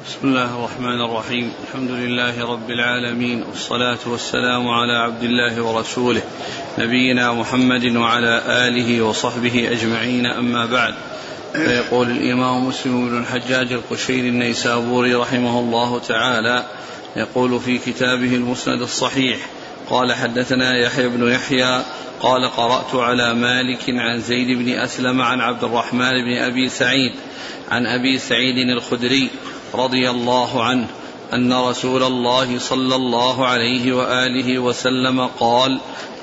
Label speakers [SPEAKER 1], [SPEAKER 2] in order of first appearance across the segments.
[SPEAKER 1] بسم الله الرحمن الرحيم. الحمد لله رب العالمين والصلاة والسلام على عبد الله ورسوله نبينا محمد وعلى آله وصحبه أجمعين أما بعد. فيقول الإمام مسلم بن الحجاج القشيري النيسابوري رحمه الله تعالى يقول في كتابه المسند الصحيح قال حدثنا يحيى بن يحيى قال قرأت على مالك عن زيد بن أسلم عن عبد الرحمن بن أبي سعيد عن أبي سعيد الخدري رضي الله عنه أن رسول الله صلى الله عليه وآله وسلم قال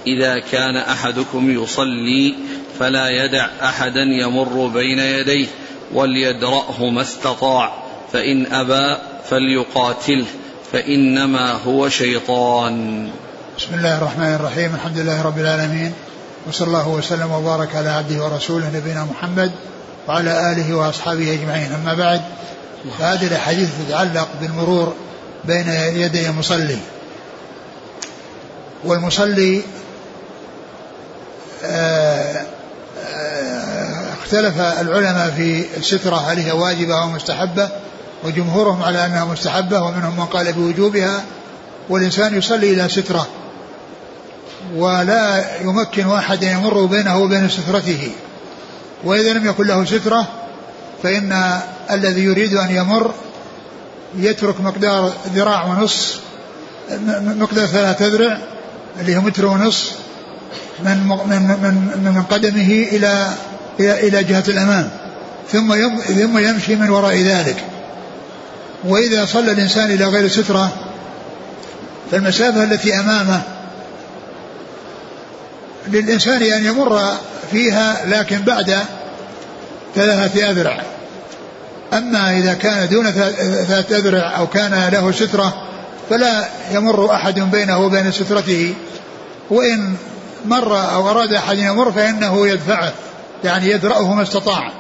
[SPEAKER 1] إذا كان أحدكم يصلي فلا يدع أحدا يمر بين يديه وليدرأه ما استطاع فإن أبى فليقاتله فإنما هو شيطان.
[SPEAKER 2] بسم الله الرحمن الرحيم الحمد لله رب العالمين وصلى الله وسلم وبارك على عبده ورسوله نبينا محمد وعلى آله وأصحابه أجمعين. أما بعد فهذه الأحاديث تتعلق بالمرور بين يدي المصلي. والمصلي آه، آه، اختلف العلماء في السترة هل هي واجبة أو مستحبة وجمهورهم على أنها مستحبة ومنهم من قال بوجوبها. والإنسان يصلي إلى سترة ولا يمكن أحد يمر بينه وبين سترته. وإذا لم يكن له سترة فإن الذي يريد أن يمر يترك مقدار ذراع ونص مقدار ثلاثة ذرع اللي هو متر ونص من من من من قدمه إلى إلى إلى جهة الأمام. ثم ثم يمشي من وراء ذلك. وإذا صلى الإنسان إلى غير سترة فالمسافة التي أمامه للإنسان أن يمر فيها لكن بعد ثلاثة أذرع. أما إذا كان دون ثلاثة أذرع أو كان له سترة فلا يمر أحد بينه وبين سترته. وإن مر أو أراد أحد يمر فإنه يدفعه يعني يدرأه ما استطاع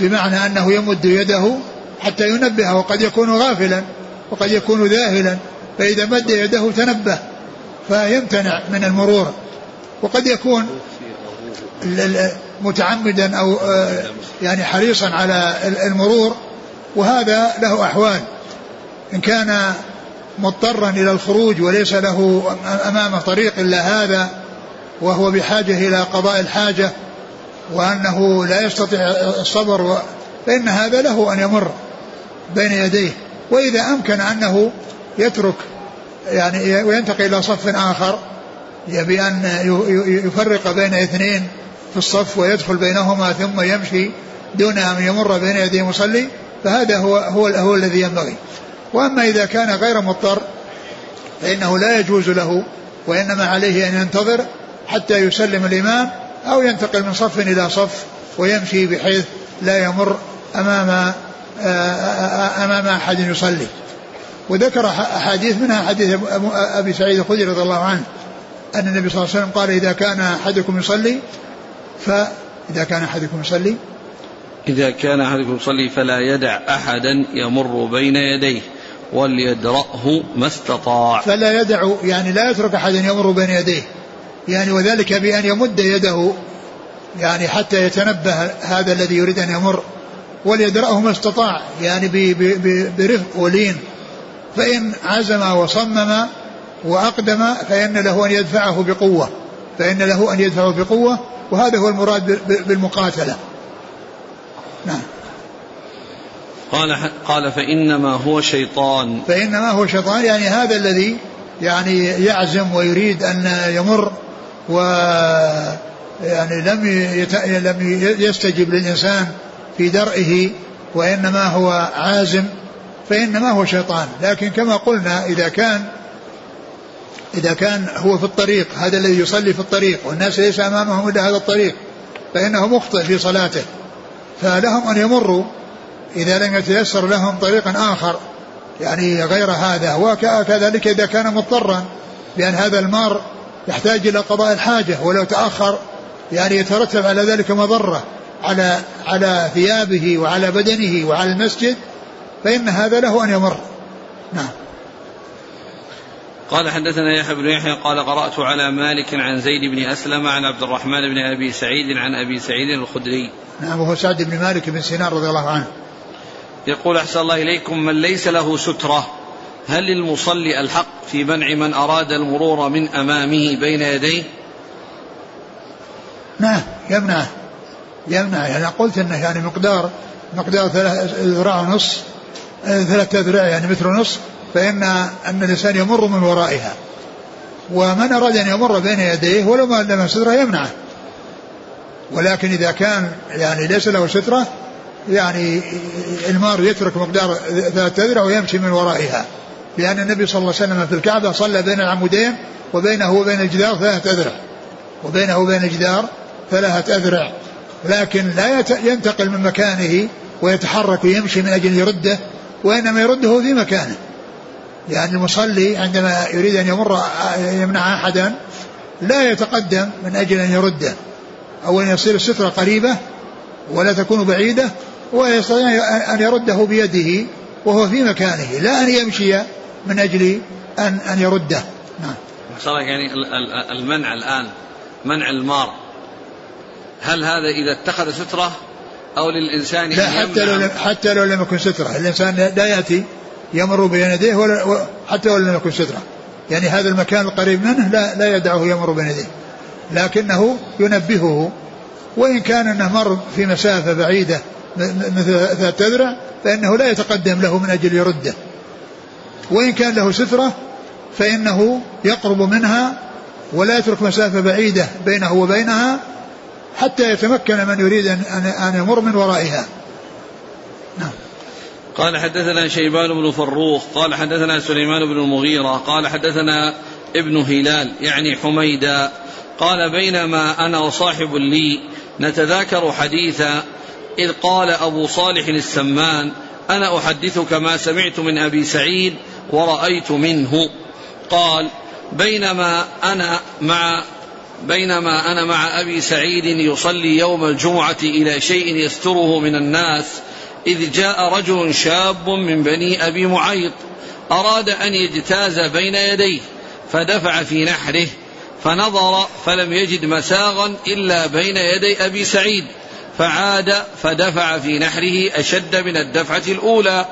[SPEAKER 2] بمعنى أنه يمد يده حتى ينبهه وقد يكون غافلا وقد يكون ذاهلا فإذا مد يده تنبه فيمتنع من المرور. وقد يكون متعمدا أو آه، يعني حريصا على المرور وهذا له أحوال. إن كان مضطرا إلى الخروج وليس له امامه طريق إلا هذا وهو بحاجة إلى قضاء الحاجة وأنه لا يستطيع الصبر فإن هذا له أن يمر بين يديه. وإذا أمكن أنه يترك يعني وينتقل إلى صف آخر يبي أن يفرق بين اثنين في الصف ويدخل بينهما ثم يمشي دون أن يمر بين يدي المصلي فهذا هو هو, هو الذي ينبغي. وأما إذا كان غير مضطر فإنه لا يجوز له وإنما عليه أن ينتظر حتى يسلم الإمام أو ينتقل من صف إلى صف ويمشي بحيث لا يمر أمام أمام أحد يصلي. وذكر أحاديث منها حديث أبي سعيد الخدري رضي الله عنه أن النبي صلى الله عليه وسلم قال إذا كان أحدكم يصلي فإذا كان أحدكم يصلي
[SPEAKER 1] إذا كان أحدكم يصلي فلا يدع أحدا يمر بين يديه وليدرأه ما استطاع.
[SPEAKER 2] فلا يدع يعني لا يترك أحدا يمر بين يديه. يعني وذلك بأن يمد يده يعني حتى يتنبه هذا الذي يريد أن يمر وليدرأه ما استطاع يعني برفق ولين. فإن عزم وصمم وأقدم فإن له أن يدفعه بقوة. فإن له أن يدفعه بقوة وهذا هو المراد بالمقاتلة. نعم.
[SPEAKER 1] قال قال فإنما هو شيطان.
[SPEAKER 2] فإنما هو شيطان يعني هذا الذي يعني يعزم ويريد أن يمر و يعني لم يت... لم يستجب للإنسان في درئه وإنما هو عازم فإنما هو شيطان. لكن كما قلنا إذا كان إذا كان هو في الطريق هذا الذي يصلي في الطريق والناس ليس أمامهم إلا هذا الطريق فإنه مخطئ في صلاته. فلهم أن يمروا إذا لم يتيسر لهم طريق آخر يعني غير هذا. وكذلك إذا كان مضطرا بأن هذا المار يحتاج إلى قضاء الحاجة ولو تأخر يعني يترتب على ذلك مضرة على على ثيابه وعلى بدنه وعلى المسجد فإن هذا له أن يمر. نعم.
[SPEAKER 1] قال حدثنا يحيى بن يحيى قال قرأت على مالك عن زيد بن أسلم عن عبد الرحمن بن أبي سعيد عن أبي سعيد الخدري.
[SPEAKER 2] نعم وهو سعد بن مالك بن سنان رضي الله عنه.
[SPEAKER 1] يقول أحسن الله إليكم من ليس له سترة هل للمصلي الحق في منع من أراد المرور من أمامه بين يديه؟
[SPEAKER 2] نعم يمنع يمنع. يعني قلت إنه يعني مقدار مقدار ثلاث ذراع ونص ثلاثة ذراع يعني متر ونص. فإن أن الإنسان يمر من ورائها ومن أراد أن يمر بين يديه ولو ما لم سترة يمنعه. ولكن إذا كان يعني ليس له سترة يعني المار يترك مقدار ثلاثة ذراع ويمشي من ورائها. لأن النبي صلى الله عليه وسلم في الكعبة صلى بين العمودين وبينه وبين الجدار ثلاثة أذرع وبينه وبين الجدار ثلاثة أذرع لكن لا ينتقل من مكانه ويتحرك ويمشي من أجل يرده وإنما يرده في مكانه. يعني المصلي عندما يريد أن يمر يمنع أحدا لا يتقدم من أجل أن يرده أو أن يصير السترة قريبة ولا تكون بعيدة ويستطيع أن يرده بيده وهو في مكانه لا أن يمشي من أجل أن أن يرده. نعم.
[SPEAKER 1] يعني المنع الآن منع المار. هل هذا إذا اتخذ سترة أو للإنسان
[SPEAKER 2] لا حتى لو لم حتى لو لم يكن سترة الإنسان لا يأتي يمر بين يديه ولا حتى لم يكن سترة يعني هذا المكان القريب منه لا لا يدعه يمر بين يديه. لكنه ينبهه. وإن كان أنه مر في مسافة بعيدة مثل ثلاثة أذرع فإنه لا يتقدم له من أجل يرده. وإن كان له سترة فإنه يقرب منها ولا يترك مسافة بعيدة بينه وبينها حتى يتمكن من يريد أن, أن يمر من ورائها.
[SPEAKER 1] قال حدثنا شيبان بن فروخ قال حدثنا سليمان بن المغيرة قال حدثنا ابن هلال يعني حميدا قال بينما أنا وصاحب لي نتذاكر حديثا إذ قال أبو صالح السمان أنا أحدثك ما سمعت من أبي سعيد ورأيت منه. قال بينما أنا مع بينما أنا مع أبي سعيد يصلي يوم الجمعة إلى شيء يستره من الناس إذ جاء رجل شاب من بني أبي معيط أراد أن يجتاز بين يديه فدفع في نحره فنظر فلم يجد مساغا إلا بين يدي أبي سعيد فعاد فدفع في نحره أشد من الدفعة الأولى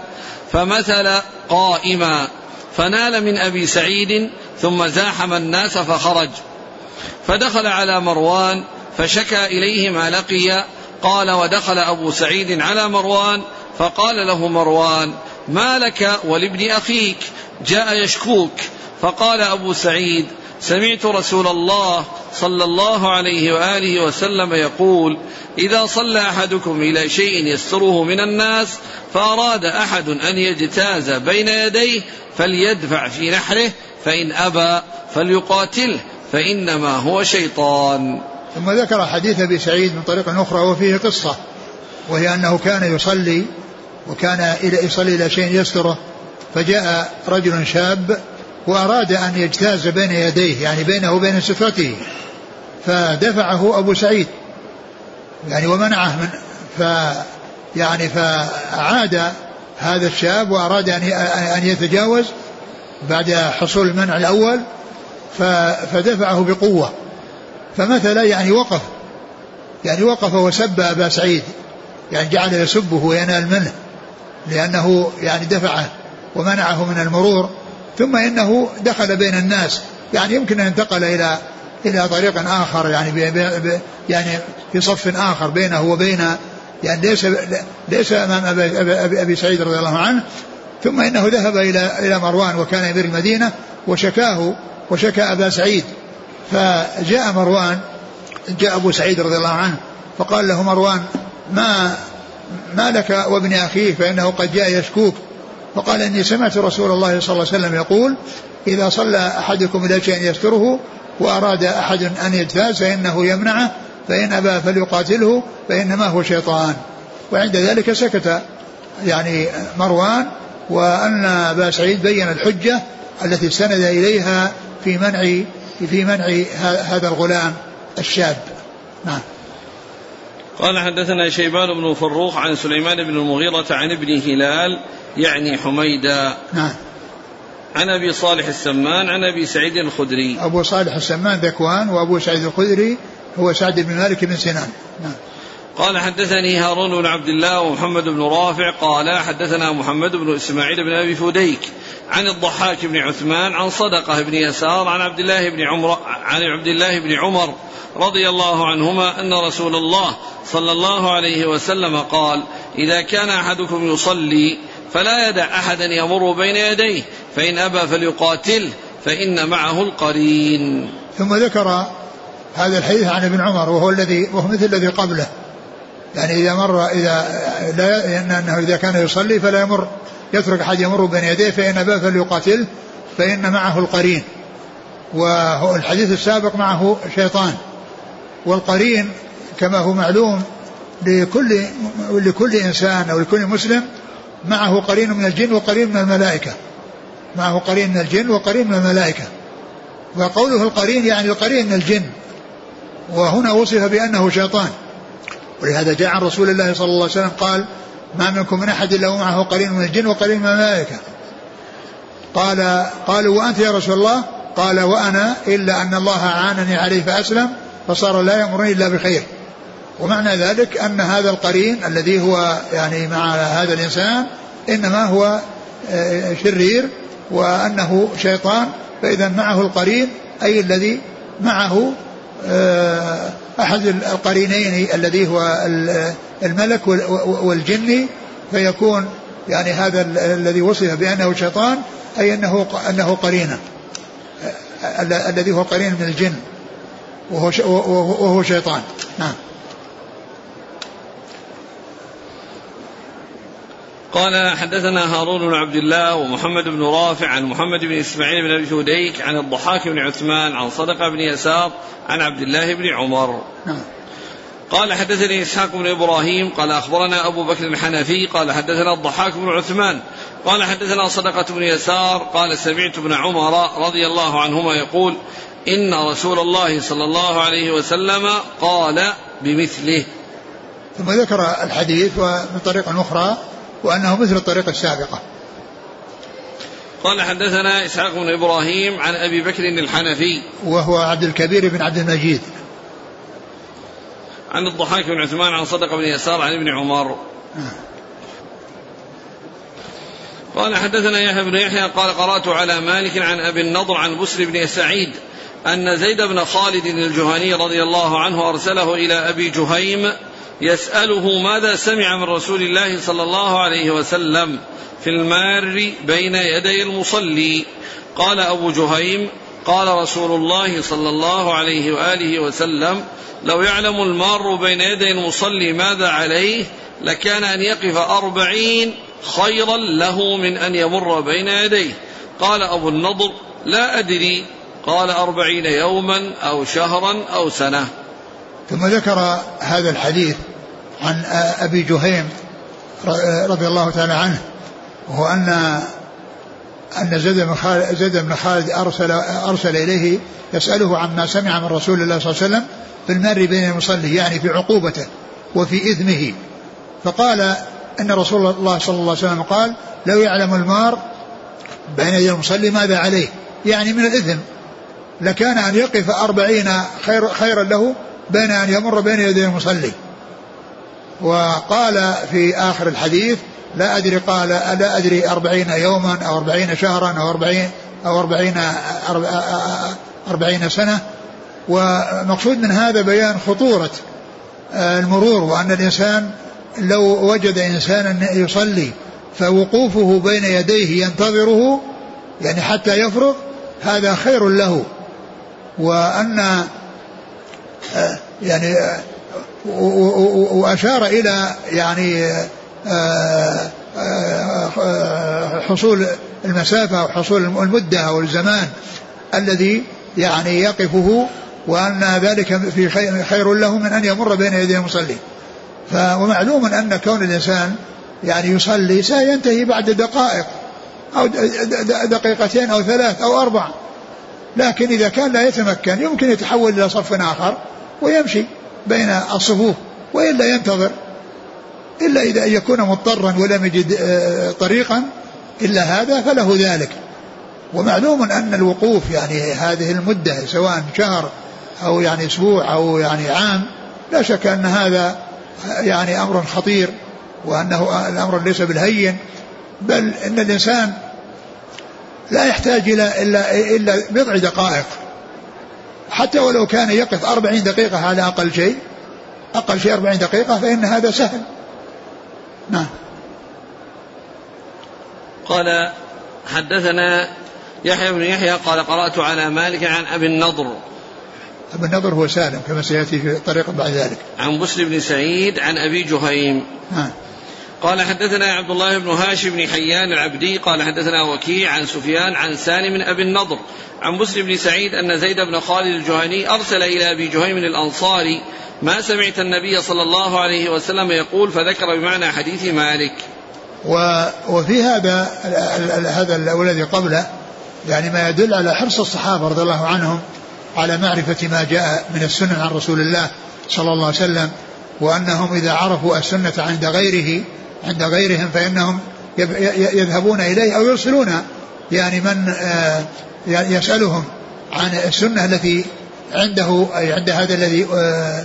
[SPEAKER 1] فمثل قائما فنال من أبي سعيد ثم زاحم الناس فخرج فدخل على مروان فشكى إليه ما لقي قال ودخل أبو سعيد على مروان فقال له مروان ما لك ولابن أخيك؟ جاء يشكوك. فقال أبو سعيد سمعت رسول الله صلى الله عليه وآله وسلم يقول إذا صلى أحدكم إلى شيء يستره من الناس فأراد أحد أن يجتاز بين يديه فليدفع في نحره فإن أبى فليقاتله فإنما هو شيطان.
[SPEAKER 2] ثم ذكر حديث أبي سعيد من طريق أخرى وفيه قصة وهي أنه كان يصلي وكان يصلي إلى شيء يستره فجاء رجل شاب وأراد أن يجتاز بين يديه يعني بينه وبين سترته فدفعه أبو سعيد يعني ومنعه من ف يعني فعاد هذا الشاب وأراد أن أن يتجاوز بعد حصول المنع الأول فدفعه بقوة. فمثل يعني وقف يعني وقف وسب أبا سعيد يعني جعل يسبه وينال منه لأنه يعني دفعه ومنعه من المرور ثم إنه دخل بين الناس يعني يمكن أن انتقل إلى إلى طريق آخر يعني بي بي يعني في صف آخر بينه وبين يعني ليس ليس أمام ابي, أبي, أبي سعيد رضي الله عنه ثم إنه ذهب إلى إلى مروان وكان امير المدينة وشكاه وشكى أبا سعيد فجاء مروان جاء أبو سعيد رضي الله عنه فقال له مروان ما ما لك وابن اخيه فإنه قد جاء يشكوك. فقال إني سمعت رسول الله صلى الله عليه وسلم يقول إذا صلى أحدكم إلى شيء يستره وأراد أحد أن يجتاز فإنه يمنعه فإن أبى فليقاتله فإنما هو شيطان. وعند ذلك سكت يعني مروان وأن أبا سعيد بين الحجة التي استند إليها في منع في منع هذا الغلام الشاب. نعم.
[SPEAKER 1] قال حدثنا شيبان بن فروخ عن سليمان بن المغيرة عن ابن هلال يعني حميدا
[SPEAKER 2] نعم.
[SPEAKER 1] عن أبي صالح السمان عن أبي سعيد الخدري.
[SPEAKER 2] أبو صالح السمان ذكوان وأبو سعيد الخدري هو سعد بن مالك بن سنان. نعم.
[SPEAKER 1] قال حدثني هارون بن عبد الله ومحمد بن رافع قال حدثنا محمد بن إسماعيل بن أبي فديك عن الضحاك بن عثمان عن صدقة بن يسار عن عبد الله بن عمر عن عبد الله بن عمر رضي الله عنهما أن رسول الله صلى الله عليه وسلم قال إذا كان أحدكم يصلي فلا يدع أحدا يمر بين يديه فإن أبى فليقاتله فإن معه القرين.
[SPEAKER 2] ثم ذكر هذا الحديث عن ابن عمر وهو الذي وهو مثل الذي قبله. يعني إذا مر إذا لا أنه إذا كان يصلي فلا يمر. يترك أحد يمر بين يديه فإن أبى فليقاتله فإن معه القرين. والحديث السابق معه شيطان. والقرين كما هو معلوم لكل لكل إنسان أو لكل مسلم معه قرين من الجن وقرين من الملائكة. معه قرين من الجن وقرين من الملائكة. وقوله القرين يعني القرين من الجن. وهنا وصف بأنه شيطان. ولهذا جاء عن رسول الله صلى الله عليه وسلم قال ما منكم من أحد إلا ومعه قرين من الجن وقرين من الملائكه قال قالوا وأنت يا رسول الله؟ قال وأنا إلا أن الله أعانني عليه فأسلم فصار لا يأمرني إلا بخير ومعنى ذلك أن هذا القرين الذي هو يعني مع هذا الإنسان إنما هو آه، شرير وأنه شيطان فإذا معه القرين أي الذي معه آه، أحد القرينين الذي هو الملك والجن فيكون يعني هذا الذي وصف بأنه شيطان أي أنه أنه قرينة. الذي هو قرين من الجن وهو وهو شيطان. نعم.
[SPEAKER 1] قال حدثنا هارون بن عبد الله ومحمد بن رافع عن محمد بن إسماعيل بن أبي جوديك عن الضحاك بن عثمان عن صدقة بن يسار عن عبد الله بن عمر. نعم. قال حدثني إسحاق بن إبراهيم قال أخبرنا أبو بكر الحنفي قال حدثنا الضحاك بن عثمان قال حدثنا صدقة بن يسار قال سمعت ابن عمر رضي الله عنهما يقول إن رسول الله صلى الله عليه وسلم قال بمثله.
[SPEAKER 2] ثم ذكر الحديث ومن طريق أخرى وأنه مثل الطريقة السابقة.
[SPEAKER 1] قال حدثنا إسحاق بن إبراهيم عن أبي بكر الحنفي.
[SPEAKER 2] وهو عبد الكبير بن عبد المجيد.
[SPEAKER 1] عن الضحاك بن عثمان عن صدق بن يسار عن ابن عمر. قال حدثنا يحيى بن يحيى قال قرأت على مالك عن أبي النضر عن بسر بن سعيد أن زيد بن خالد الجهني رضي الله عنه أرسله إلى أبي جهيم يسأله ماذا سمع من رسول الله صلى الله عليه وسلم في المار بين يدي المصلي. قال أبو جهيم قال رسول الله صلى الله عليه وآله وسلم لو يعلم المار بين يدي المصلي ماذا عليه لكان أن يقف أربعين خيرا له من أن يمر بين يديه. قال أبو النضر لا أدري. قال أربعين يوما أو شهرا أو سنة.
[SPEAKER 2] ثم ذكر هذا الحديث عن أبي جهيم رضي الله تعالى عنه وهو أن أن زيد بن خالد بن خالد أرسل أرسل إليه يسأله عما سمع من رسول الله صلى الله عليه وسلم في المر بين المصلي يعني في عقوبته وفي إثمه فقال أن رسول الله صلى الله عليه وسلم قال لو يعلم المار بين يدي المصلي ماذا عليه؟ يعني من الإثم لكان أن يقف أربعين خير خيرا له بين أن يمر بين يدي المصلي. وقال في آخر الحديث لا أدري قال لا أدري أربعين يوما أو أربعين شهرا أو أربعين أو أربعين, أربعين سنة. ومقصود من هذا بيان خطورة المرور وأن الإنسان لو وجد إنسانا يصلي فوقوفه بين يديه ينتظره يعني حتى يفرغ هذا خير له. وأن يعني وأشار إلى يعني آه، آه، حصول المسافة أو حصول المدة أو الزمان الذي يعني يقفه وأن ذلك في خير له من أن يمر بين يدي المصلي. ومعلوم أن كون الإنسان يعني يصلي سينتهي بعد دقائق أو دقيقتين أو ثلاث أو أربع. لكن إذا كان لا يتمكن يمكن يتحول إلى صف آخر. ويمشي بين الصفوف وإلا ينتظر إلا إذا يكون مضطرا ولم يجد آه، طريقا إلا هذا فله ذلك. ومعلوم أن الوقوف يعني هذه المدة سواء شهر أو يعني أسبوع أو يعني عام لا شك أن هذا يعني أمر خطير وأنه الأمر ليس بالهين بل إن الإنسان لا يحتاج إلى إلا إلا بضع دقائق. حتى ولو كان يقف أربعين دقيقة على أقل شيء. أقل شيء أربعين دقيقة فإن هذا سهل. نعم.
[SPEAKER 1] قال حدثنا يحيى بن يحيى قال قرأت على مالك عن أبي النضر.
[SPEAKER 2] أبي النضر هو سالم كما سيأتي في طريق بعد ذلك.
[SPEAKER 1] عن بسر بن سعيد عن أبي جهيم.
[SPEAKER 2] نعم.
[SPEAKER 1] قال حدثنا عبد الله بن هاشم بن حيان العبدي قال حدثنا وكيع عن سفيان عن سالم أبي النضر عن بسر بن سعيد أن زيد بن خالد الجهني أرسل إلى أبي جهيم الأنصاري ما سمعت النبي صلى الله عليه وسلم يقول فذكر بمعنى حديث مالك.
[SPEAKER 2] وفي هذا هذا الذي قبله يعني ما يدل على حرص الصحابة رضي الله عنهم على معرفة ما جاء من السنة عن رسول الله صلى الله عليه وسلم وأنهم إذا عرفوا السنة عند غيره عند غيرهم فإنهم يذهبون إليه أو يرسلون يعني من آه، يسألهم عن السنة التي عنده أي عند هذا الذي آه،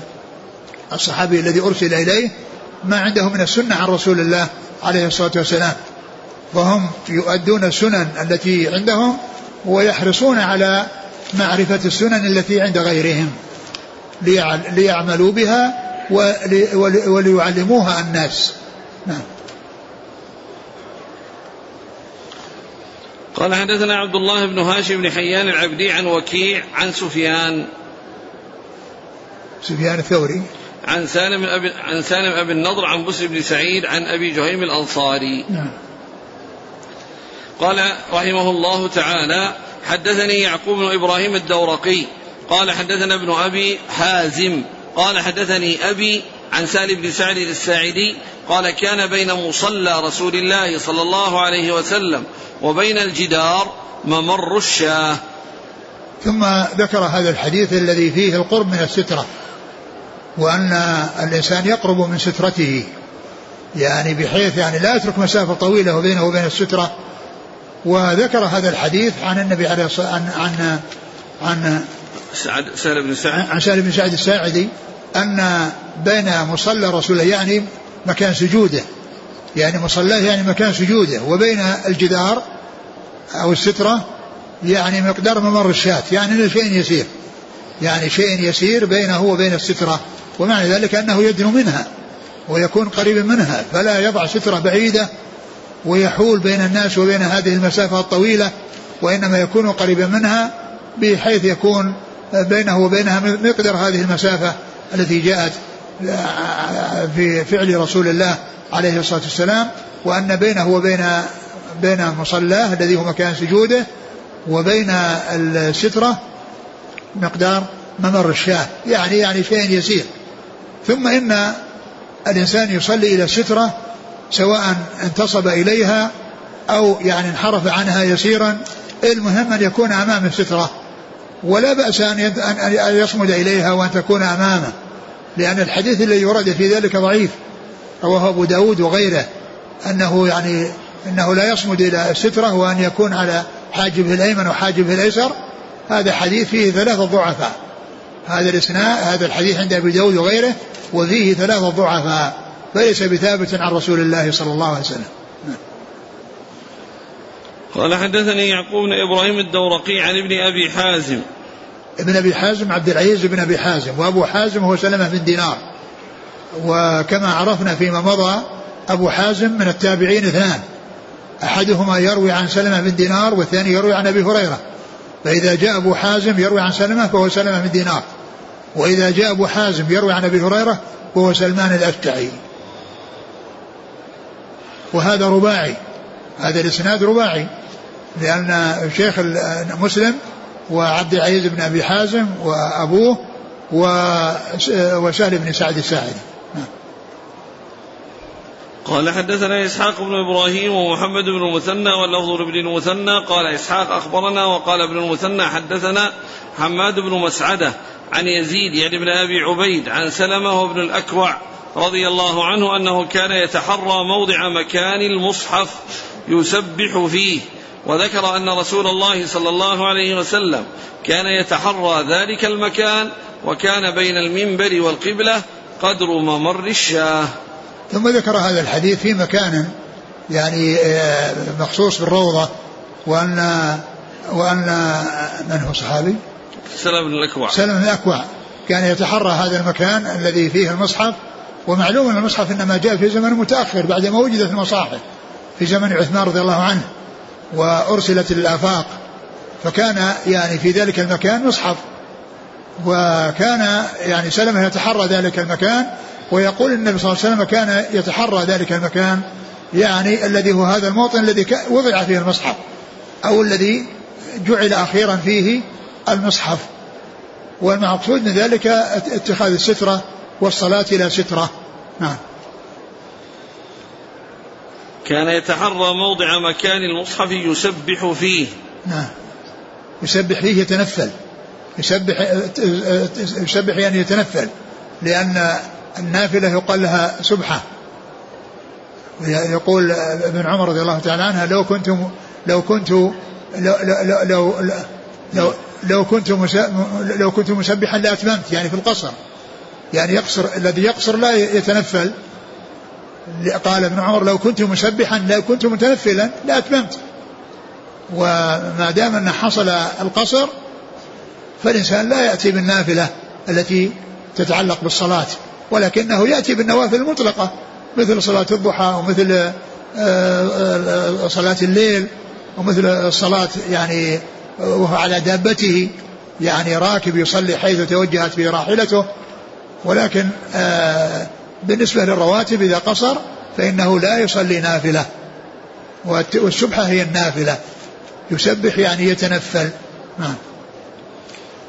[SPEAKER 2] الصحابي الذي أرسل إليه ما عنده من السنة عن رسول الله عليه الصلاة والسلام. فهم يؤدون السنن التي عندهم ويحرصون على معرفة السنن التي عند غيرهم. ليعملوا بها وليعلموها الناس. نعم.
[SPEAKER 1] قال حدثنا عبد الله بن هاشم بن حيان العبدي عن وكيع عن سفيان.
[SPEAKER 2] سفيان الثوري.
[SPEAKER 1] عن سالم أبي عن سالم ابي النضر عن بسر بن سعيد عن أبي جهيم الأنصاري.
[SPEAKER 2] نعم.
[SPEAKER 1] قال رحمه الله تعالى حدثني يعقوب بن إبراهيم الدورقي. قال حدثنا ابن أبي حازم. قال حدثني أبي عن سالم بن سعد الساعدي قال كان بين مصلى رسول الله صلى الله عليه وسلم وبين الجدار ممر الشاه.
[SPEAKER 2] ثم ذكر هذا الحديث الذي فيه القرب من السترة وأن الإنسان يقرب من سترته يعني بحيث يعني لا يترك مسافة طويلة بينه وبين السترة. وذكر هذا الحديث عن النبي عليه الصلاة عن عن عن
[SPEAKER 1] سعد سهل بن سعد.
[SPEAKER 2] عن سهل بن سعد الساعدي أن بين مصلى رسول الله يعني مكان سجوده. يعني مصلاه يعني مكان سجوده. وبين الجدار أو السترة يعني مقدار ممر الشاة. يعني شيء يسير. يعني شيء يسير بينه وبين السترة. ومعنى ذلك أنه يدنو منها. ويكون قريبا منها. فلا يضع سترة بعيدة ويحول بين الناس وبين هذه المسافة الطويلة. وإنما يكون قريبا منها بحيث يكون بينه وبينها مقدر هذه المسافة. التي جاءت في فعل رسول الله عليه الصلاة والسلام وأن بينه وبين بين مصلاه الذي هو مكان سجوده وبين السترة مقدار ممر الشاة يعني يعني شيء يسير. ثم إن الإنسان يصلي إلى السترة سواء انتصب إليها أو يعني انحرف عنها يسيرا المهم أن يكون أمام السترة. ولا بأس أن يصمد إليها وأن تكون أمامه لأن الحديث الذي يرد في ذلك ضعيف رواه أبو داود وغيره أنه يعني أنه لا يصمد إلى السترة وأن يكون على حاجبه الأيمن وحاجبه الأيسر. هذا حديث فيه ثلاثة ضعفاء. هذا الإسناء هذا الحديث عند أبي داود وغيره وفيه ثلاثة ضعفاء فليس بثابت عن رسول الله صلى الله عليه وسلم.
[SPEAKER 1] قال حدثني يعقوب بن إبراهيم الدورقي عن ابن أبي حازم.
[SPEAKER 2] ابن أبي حازم عبد العزيز بن أبي حازم وأبو حازم هو سلمة بن دينار. وكما عرفنا فيما مضى أبو حازم من التابعين اثنان. أحدهما يروي عن سلمة بن دينار والثاني يروي عن أبي هريرة. فإذا جاء أبو حازم يروي عن سلمة فهو سلمة بن دينار. وإذا جاء أبو حازم يروي عن أبي هريرة وهو سلمان الافتعي وهذا رباعي. هذا الإسناد رباعي لأن شيخ مسلم وعبد العزيز بن أبي حازم وأبوه وسهل بن سعد الساعدي نعم.
[SPEAKER 1] قال حدثنا إسحاق بن إبراهيم ومحمد بن المثنى واللفظ بن المثنى قال إسحاق أخبرنا وقال ابن المثنى حدثنا حماد بن مسعدة عن يزيد يعني بن أبي عبيد عن سلمة وابن الأكوع رضي الله عنه أنه كان يتحرى موضع مكان المصحف يسبح فيه وذكر أن رسول الله صلى الله عليه وسلم كان يتحرى ذلك المكان وكان بين المنبر والقبلة قدر ممر الشاه.
[SPEAKER 2] ثم ذكر هذا الحديث في مكان يعني آه، مخصوص بالروضة وأن وأن من هو صحابي؟
[SPEAKER 1] سلم بن الأكوع.
[SPEAKER 2] سلم بن الأكوع. كان يتحرى هذا المكان الذي فيه المصحف ومعلوم أن المصحف إنما جاء في زمن متأخر بعد ما وجدت المصاحف في زمن عثمان رضي الله عنه وأرسلت للآفاق فكان يعني في ذلك المكان مصحف وكان يعني سلمة يتحرى ذلك المكان ويقول النبي صلى الله عليه وسلم كان يتحرى ذلك المكان يعني الذي هو هذا الموطن الذي وضع فيه المصحف أو الذي جعل أخيرا فيه المصحف. والمقصود من ذلك اتخاذ السترة والصلاة إلى سترة. نعم.
[SPEAKER 1] كان يتحرى موضع مكان المصحف يسبح فيه.
[SPEAKER 2] نعم. يسبح فيه يتنفل. يسبح يسبح يعني يتنفل لأن النافلة يقال لها سبحة. يقول ابن عمر رضي الله تعالى عنها لو كنت لو كنت لو لو لو لو, لو, لو كنت لو كنت مسبحا لأتممت يعني في القصر. يعني يقصر الذي يقصر لا يتنفل. قال ابن عمر لو كنت مسبحا لو كنت متنفلا لاتممت وما دام أن حصل القصر فالإنسان لا يأتي بالنافلة التي تتعلق بالصلاة ولكنه يأتي بالنوافل المطلقة مثل صلاة الضحى ومثل آه، آه، صلاة الليل ومثل الصلاة يعني وهو على دابته يعني راكب يصلي حيث توجهت به راحلته ولكن آه، بالنسبة للرواتب إذا قصر فإنه لا يصلي نافلة. والسبحة هي النافلة. يسبح يعني يتنفل. نعم.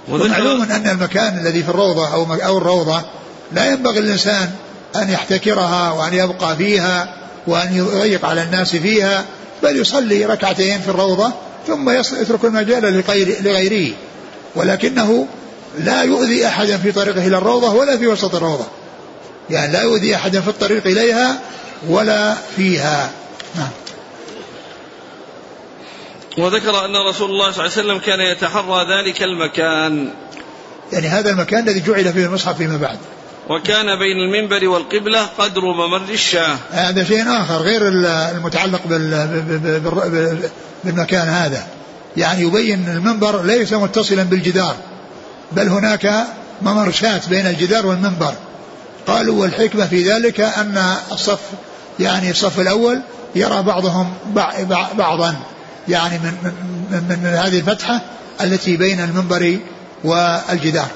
[SPEAKER 2] ومعلوم أن المكان الذي في الروضة أو أو الروضة لا ينبغي الإنسان أن يحتكرها وأن يبقى فيها وأن يضيق على الناس فيها بل يصلي ركعتين في الروضة ثم يترك المجال لغيره. ولكنه لا يؤذي أحدا في طريقه إلى الروضة ولا في وسط الروضة. يعني لا يؤذي أحدا في الطريق إليها ولا فيها. نعم.
[SPEAKER 1] وذكر أن رسول الله صلى الله عليه وسلم كان يتحرى ذلك المكان.
[SPEAKER 2] يعني هذا المكان الذي جعل فيه المصحف فيما بعد.
[SPEAKER 1] وكان بين المنبر والقبلة قدر ممر الشاة.
[SPEAKER 2] هذا شيء آخر غير المتعلق بالمكان هذا. يعني يبين المنبر ليس متصلا بالجدار. بل هناك ممرشات بين الجدار والمنبر. قالوا والحكمة في ذلك أن الصف يعني الصف الأول يرى بعضهم بعضا يعني من, من, من هذه الفتحة التي بين المنبر والجدار.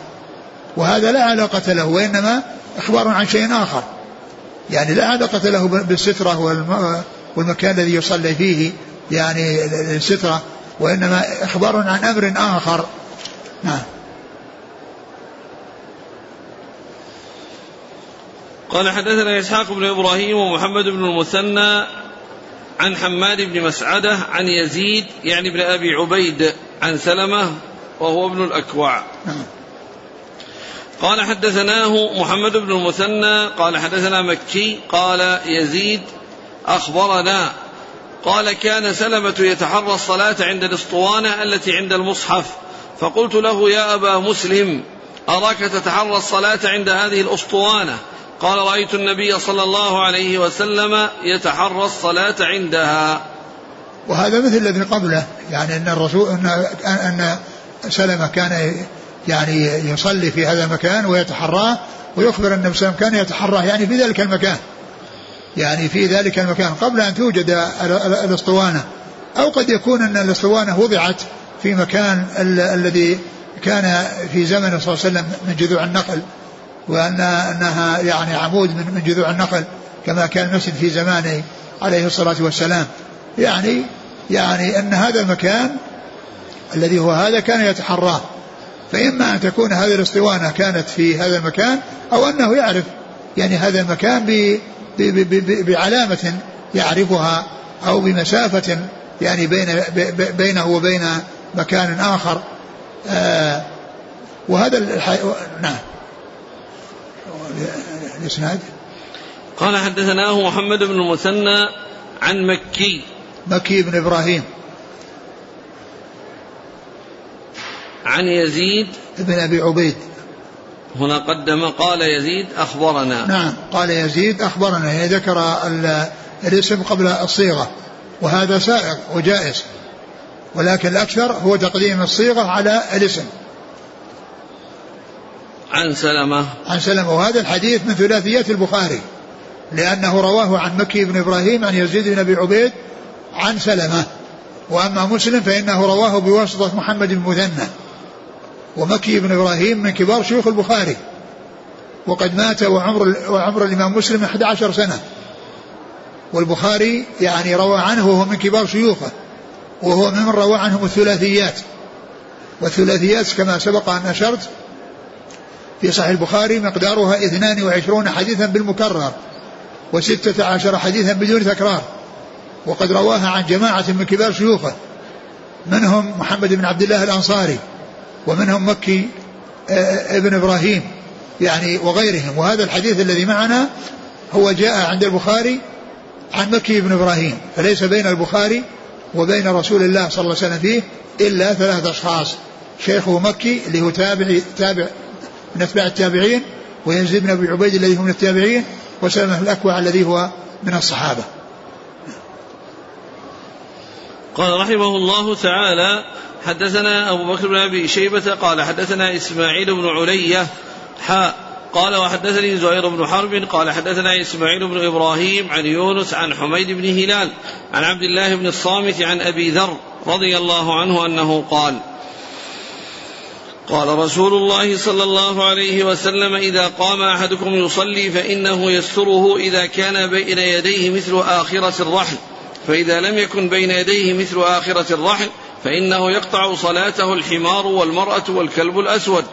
[SPEAKER 2] وهذا لا علاقة له وإنما إخبار عن شيء آخر. يعني لا علاقة له بالسترة والمكان الذي يصلي فيه يعني السترة وإنما إخبار عن أمر آخر. نعم.
[SPEAKER 1] قال حدثنا إسحاق بن إبراهيم ومحمد بن المثنى عن حماد بن مسعدة عن يزيد يعني ابن أبي عبيد عن سلمة وهو ابن الأكوع. قال حدثناه محمد بن المثنى قال حدثنا مكي قال يزيد أخبرنا قال كان سلمة يتحرى الصلاة عند الأسطوانة التي عند المصحف فقلت له يا أبا مسلم أراك تتحرى الصلاة عند هذه الأسطوانة؟ قال رأيت النبي صلى الله عليه وسلم يتحرى الصلاة عندها.
[SPEAKER 2] وهذا مثل الذي قبله يعني أن الرسول أن, أن سلمة كان يعني يصلي في هذا المكان ويتحراه ويخبر عليه وسلم كان يتحراه يعني في ذلك المكان. يعني في ذلك المكان قبل أن توجد الأسطوانة أو قد يكون أن الأسطوانة وضعت في مكان الذي كان في زمن صلى الله عليه وسلم من جذوع النخل. وأن أنها يعني عمود من من جذوع النخل كما كان المسجد في زمانه عليه الصلاة والسلام. يعني يعني أن هذا المكان الذي هو هذا كان يتحراه فإما أن تكون هذه الأسطوانة كانت في هذا المكان أو أنه يعرف يعني هذا المكان ب بعلامة يعرفها أو بمسافة يعني بين بينه وبين مكان آخر. آه وهذا الحي... نعم. الإسناد.
[SPEAKER 1] قال حدثناه محمد بن المثنى عن مكي.
[SPEAKER 2] مكي بن إبراهيم.
[SPEAKER 1] عن يزيد.
[SPEAKER 2] بن أبي عبيد.
[SPEAKER 1] هنا قدم قال يزيد أخبرنا.
[SPEAKER 2] نعم قال يزيد أخبرنا. يعني ذكر الاسم قبل الصيغة وهذا سائغ وجائز ولكن الأكثر هو تقديم الصيغة على الاسم.
[SPEAKER 1] عن سلمة.
[SPEAKER 2] عن سلمة. وهذا الحديث من ثلاثيات البخاري لأنه رواه عن مكي بن إبراهيم عن يزيد بن أبي عبيد عن سلمة. وأما مسلم فإنه رواه بواسطة محمد بن مثنى. ومكي بن إبراهيم من كبار شيوخ البخاري. وقد مات وعمر, وعمر الإمام مسلم 11 سنة. والبخاري يعني روى عنه وهو من كبار شيوخه. وهو ممن روى عنهم الثلاثيات. والثلاثيات كما سبق أن أشرت في صحيح البخاري مقدارها 22 حديثا بالمكرر وستة عشر حديثا بدون تكرار. وقد رواها عن جماعة من كبار شيوخه. منهم محمد بن عبد الله الأنصاري ومنهم مكي آه، آه، ابن إبراهيم يعني وغيرهم. وهذا الحديث الذي معنا هو جاء عند البخاري عن مكي بن إبراهيم. فليس بين البخاري وبين رسول الله صلى الله عليه وسلم فيه إلا ثلاثة أشخاص. شيخه مكي اللي هو تابع تابع من أتباع التابعين ويزيد بن أبي عبيد الذي هو من التابعين وسلمة الأكوع الذي هو من الصحابة.
[SPEAKER 1] قال رحمه الله تعالى حدثنا أبو بكر بن أبي شيبة قال حدثنا إسماعيل بن علية حاء قال وحدثني زهير بن حرب قال حدثنا إسماعيل بن إبراهيم عن يونس عن حميد بن هلال عن عبد الله بن الصامت عن أبي ذر رضي الله عنه أنه قال قال رسول الله صلى الله عليه وسلم إذا قام أحدكم يصلي فإنه يستره إذا كان بين يديه مثل آخرة الرحل. فإذا لم يكن بين يديه مثل آخرة الرحل فإنه يقطع صلاته الحمار والمرأة والكلب الأسود.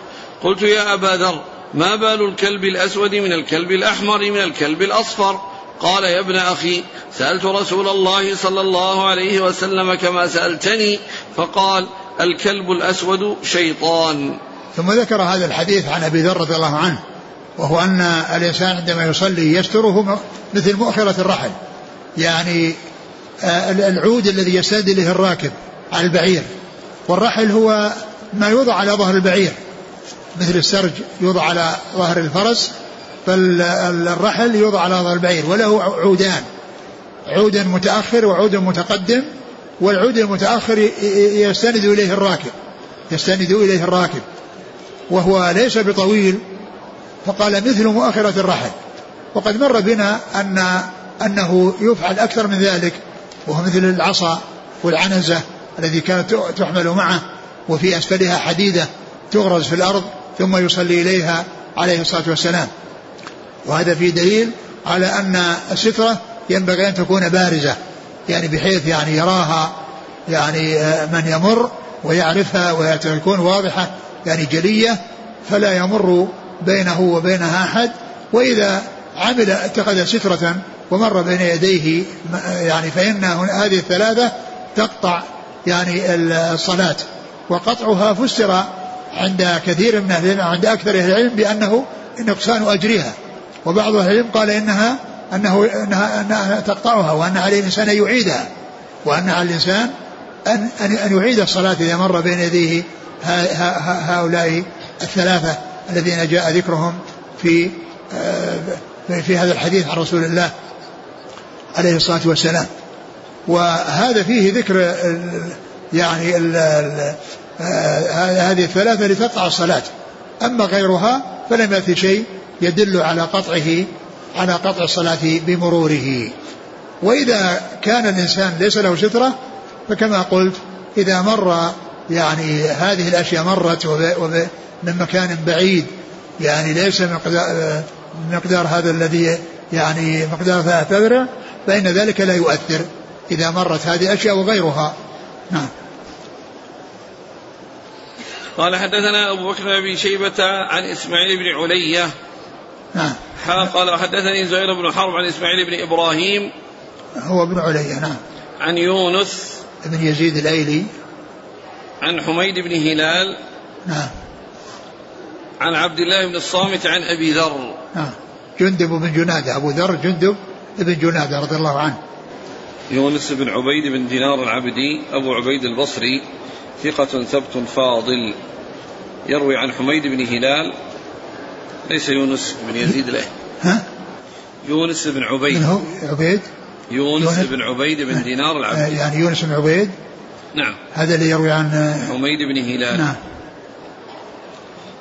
[SPEAKER 1] قلت يا أبا ذر ما بال الكلب الأسود من الكلب الأحمر من الكلب الأصفر؟ قال يا ابن أخي سألت رسول الله صلى الله عليه وسلم كما سألتني فقال الكلب الأسود شيطان.
[SPEAKER 2] ثم ذكر هذا الحديث عن أبي ذر رضي الله عنه وهو أن الإنسان عندما يصلي يستره مثل مؤخرة الرحل. يعني آه، العود الذي يستند إليه الراكب على البعير. والرحل هو ما يوضع على ظهر البعير. مثل السرج يوضع على ظهر الفرس فالرحل يوضع على ظهر البعير وله عودان. عود متأخر وعود متقدم والعود المتأخر يستند إليه الراكب يستند إليه الراكب وهو ليس بطويل فقال مثل مؤخرة الرحل. وقد مر بنا أن أنه يفعل أكثر من ذلك وهو مثل العصا والعنزة الذي كانت تحمل معه وفي أسفلها حديدة تغرز في الأرض ثم يصلي إليها عليه الصلاة والسلام. وهذا فيه دليل على أن السترة ينبغي أن تكون بارزة. يعني بحيث يعني يراها يعني آه، من يمر ويعرفها وتكون واضحة يعني جلية فلا يمر بينه وبينها أحد. وإذا عمل اتخذ سترة ومر بين يديه يعني فإن هذه الثلاثة تقطع يعني الصلاة. وقطعها فسر عند كثير من أهل العلم عند أكثر أهل العلم بأنه نقصان أجرها. وبعض أهل العلم قال إنها أنه أنها, أنها تقطعها وأن عليه الإنسان أن يعيدها وأن على الإنسان أن أن يعيد الصلاة إذا مر بين يديه هؤلاء الثلاثة الذين جاء ذكرهم في آه، في هذا الحديث عن رسول الله عليه الصلاة والسلام. وهذا فيه ذكر يعني ال ال آه، هذه الثلاثة لتقطع الصلاة. أما غيرها فلم يأتي شيء يدل على قطعه على قطع الصلاة بمروره. وإذا كان الإنسان ليس له سترة فكما قلت إذا مر يعني هذه الأشياء مرت من مكان بعيد يعني ليس مقدار, مقدار هذا الذي يعني مقدار ثلاثة أذرع فإن ذلك لا يؤثر إذا مرت هذه الأشياء وغيرها. نعم.
[SPEAKER 1] قال حدثنا أبو بكر بن شيبة عن إسماعيل بن علية.
[SPEAKER 2] نعم.
[SPEAKER 1] قال وحدثني زهير بن حرب عن إسماعيل بن إبراهيم
[SPEAKER 2] هو ابن علية نعم.
[SPEAKER 1] عن يونس
[SPEAKER 2] بن يزيد الأيلي.
[SPEAKER 1] عن حميد بن هلال
[SPEAKER 2] نعم.
[SPEAKER 1] عن عبد الله بن الصامت عن أبي ذر.
[SPEAKER 2] نعم. جندب بن جنادة أبو ذر جندب بن جنادة رضي الله عنه.
[SPEAKER 1] يونس بن عبيد بن دينار العبدي أبو عبيد البصري ثقة ثبت فاضل. يروي عن حميد بن هلال ليس يونس بن يزيد له
[SPEAKER 2] ها؟
[SPEAKER 1] يونس بن عبيد.
[SPEAKER 2] من هو؟ عبيد؟
[SPEAKER 1] يونس,
[SPEAKER 2] يونس؟
[SPEAKER 1] بن عبيد بن دينار
[SPEAKER 2] آه،
[SPEAKER 1] العبدي.
[SPEAKER 2] يعني يونس بن عبيد؟
[SPEAKER 1] نعم.
[SPEAKER 2] هذا اللي يروي عن آه،
[SPEAKER 1] حميد بن هلال.
[SPEAKER 2] نعم.